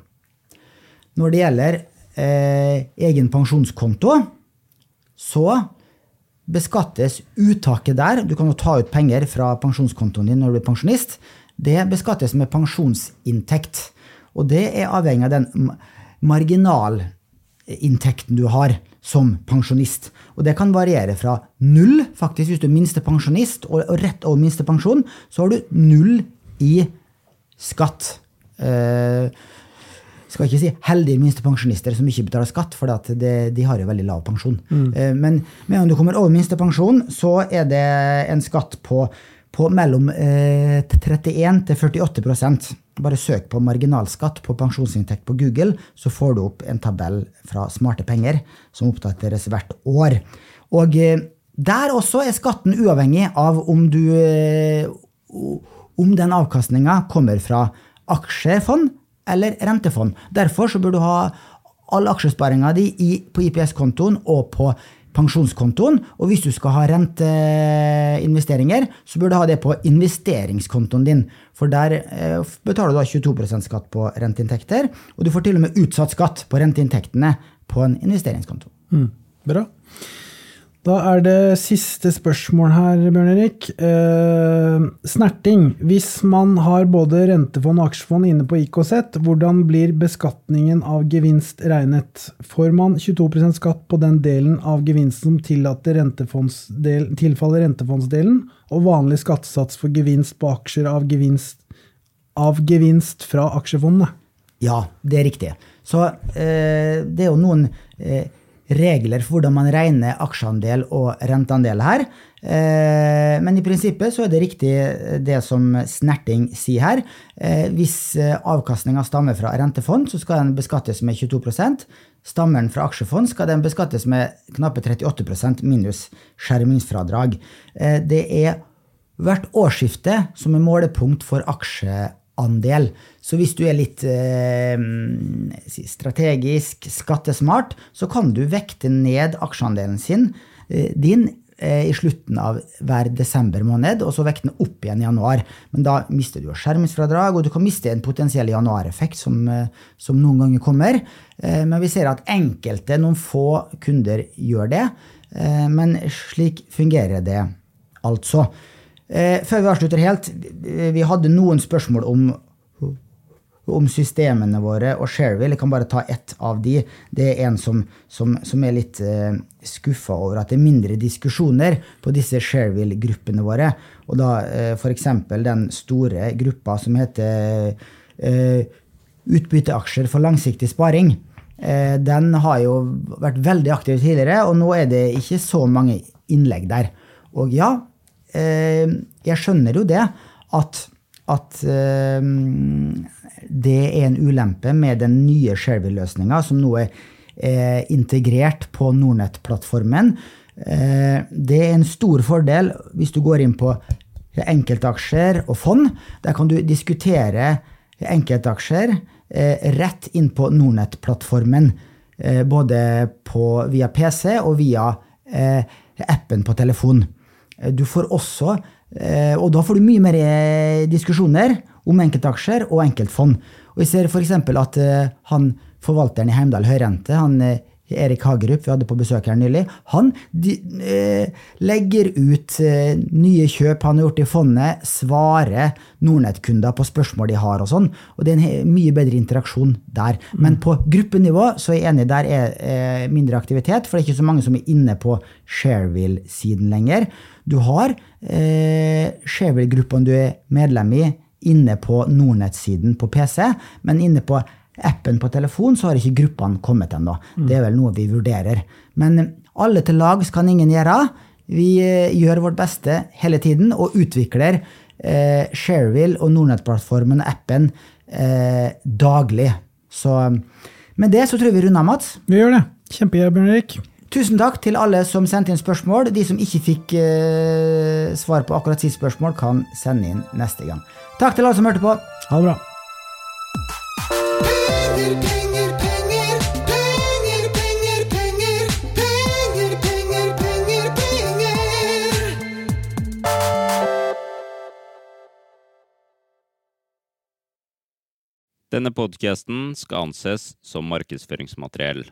Når det gjelder eh, egen pensjonskonto, så beskattes uttaket der. Du kan jo ta ut penger fra pensjonskontoen din når du er pensjonist. Det beskattes med pensjonsinntekt. Og det er avhengig av den marginalinntekten du har som pensjonist. Og det kan variere fra null, faktisk hvis du er minstepensjonist, og og rett over minstepensjon, så har du null i skatt. Eh, skal ikke si heldige minstepensjonister som ikke betaler skatt, for at det, de har jo veldig lav pensjon. Eh, Men med om du kommer over minstepensjon, så er det en skatt på, på mellom eh, 31 til 48 Bare søk på marginalskatt på pensjonsinntekt på Google, så får du opp en tabell fra Smarte penger som oppdateres hvert år. Og eh, der også er skatten uavhengig av om du eh, om den avkastninga kommer fra aksjefond eller rentefond. Derfor så bør du ha all aksjesparinga di på IPS-kontoen og på pensjonskontoen. Og hvis du skal ha renteinvesteringer, så bør du ha det på investeringskontoen din. For der eh, betaler du da 22% skatt på renteinntekter, og du får til og med utsatt skatt på renteinntektene på en investeringskonto. Mm, bra. Da er det siste spørsmål her, Bjørn Erik. Eh, snerting. Hvis man har både rentefond og aksjefond inne på IKZ, hvordan blir beskatningen av gevinst regnet? Får man 22% skatt på den delen av gevinsten som rentefondsdel, tilfaller rentefondsdelen, og vanlig skattesats for gevinst på aksjer av gevinst, av gevinst fra aksjefondene? Ja, det er riktig. Så eh, det er jo noen eh, regler for hvordan man regner aksjeandel og renteandel her. Eh, men i prinsippet så er det riktig det som Snerting sier her. Eh, hvis eh, avkastninga stammer fra rentefond, så skal den beskattes med 22 Stammer den fra aksjefond, skal den beskattes med knappe 38% minus skjermingsfradrag. Eh, det er hvert årsskifte som er målepunkt for aksjeandel. Så hvis du er litt eh, strategisk, skattesmart, så kan du vekte ned aksjeandelen sin, eh, din eh, i slutten av hver desember måned, og så vekte den opp igjen i januar. Men da mister du jo skjermingsfradrag, og du kan miste en potensiell januareffekt som, eh, som noen ganger kommer. Men vi ser at enkelte, noen få kunder, gjør det. Men slik fungerer det altså. Eh, Før vi avslutter helt, vi hadde noen spørsmål om om systemene våre og Shareville. Jeg kan bare ta ett av de. Det er en som, som, som er litt eh, skuffa over at det er mindre diskusjoner på disse Shareville-gruppene våre. Og da eh, f.eks. den store gruppa som heter eh, Utbytteaksjer for langsiktig sparing. Eh, den har jo vært veldig aktiv tidligere, og nå er det ikke så mange innlegg der. Og ja, eh, jeg skjønner jo det, at, at eh, det er en ulempe med den nye Shareville-løsninga, som nå er eh, integrert på Nordnett-plattformen. Eh, det er en stor fordel hvis du går inn på enkeltaksjer og fond. Der kan du diskutere enkeltaksjer eh, rett inn på Nordnett-plattformen. Eh, både på, via PC og via eh, appen på telefon. Eh, du får også og da får du mye mer diskusjoner om enkeltaksjer og enkeltfond. Og jeg ser f.eks. at han forvalteren i Heimdal Høyrente, han Erik Hagerup, vi hadde på besøk her nylig, han de, eh, legger ut nye kjøp han har gjort i fondet, svarer Nordnett-kunder på spørsmål de har og sånn. Og det er en mye bedre interaksjon der. Mm. Men på gruppenivå så er jeg enig, der er mindre aktivitet, for det er ikke så mange som er inne på Shareville-siden lenger. Du har eh, Shareville-gruppene du er medlem i, inne på Nordnett-siden på PC, men inne på appen på telefon så har ikke gruppene kommet ennå. Mm. Det er vel noe vi vurderer. Men alle til lags kan ingen gjøre. Vi eh, gjør vårt beste hele tiden og utvikler eh, Shareville og Nordnett-plattformen og appen eh, daglig. Så med det så tror jeg vi runder, Mats. Vi gjør det. Kjempegøy, Bjørn Erik. Tusen takk til alle som sendte inn spørsmål. De som ikke fikk eh, svar på akkurat sitt spørsmål, kan sende inn neste gang. Takk til alle som hørte på. Ha det bra. Penger, penger, penger, penger, penger, penger, penger, penger, penger, penger. Denne podkasten skal anses som markedsføringsmateriell,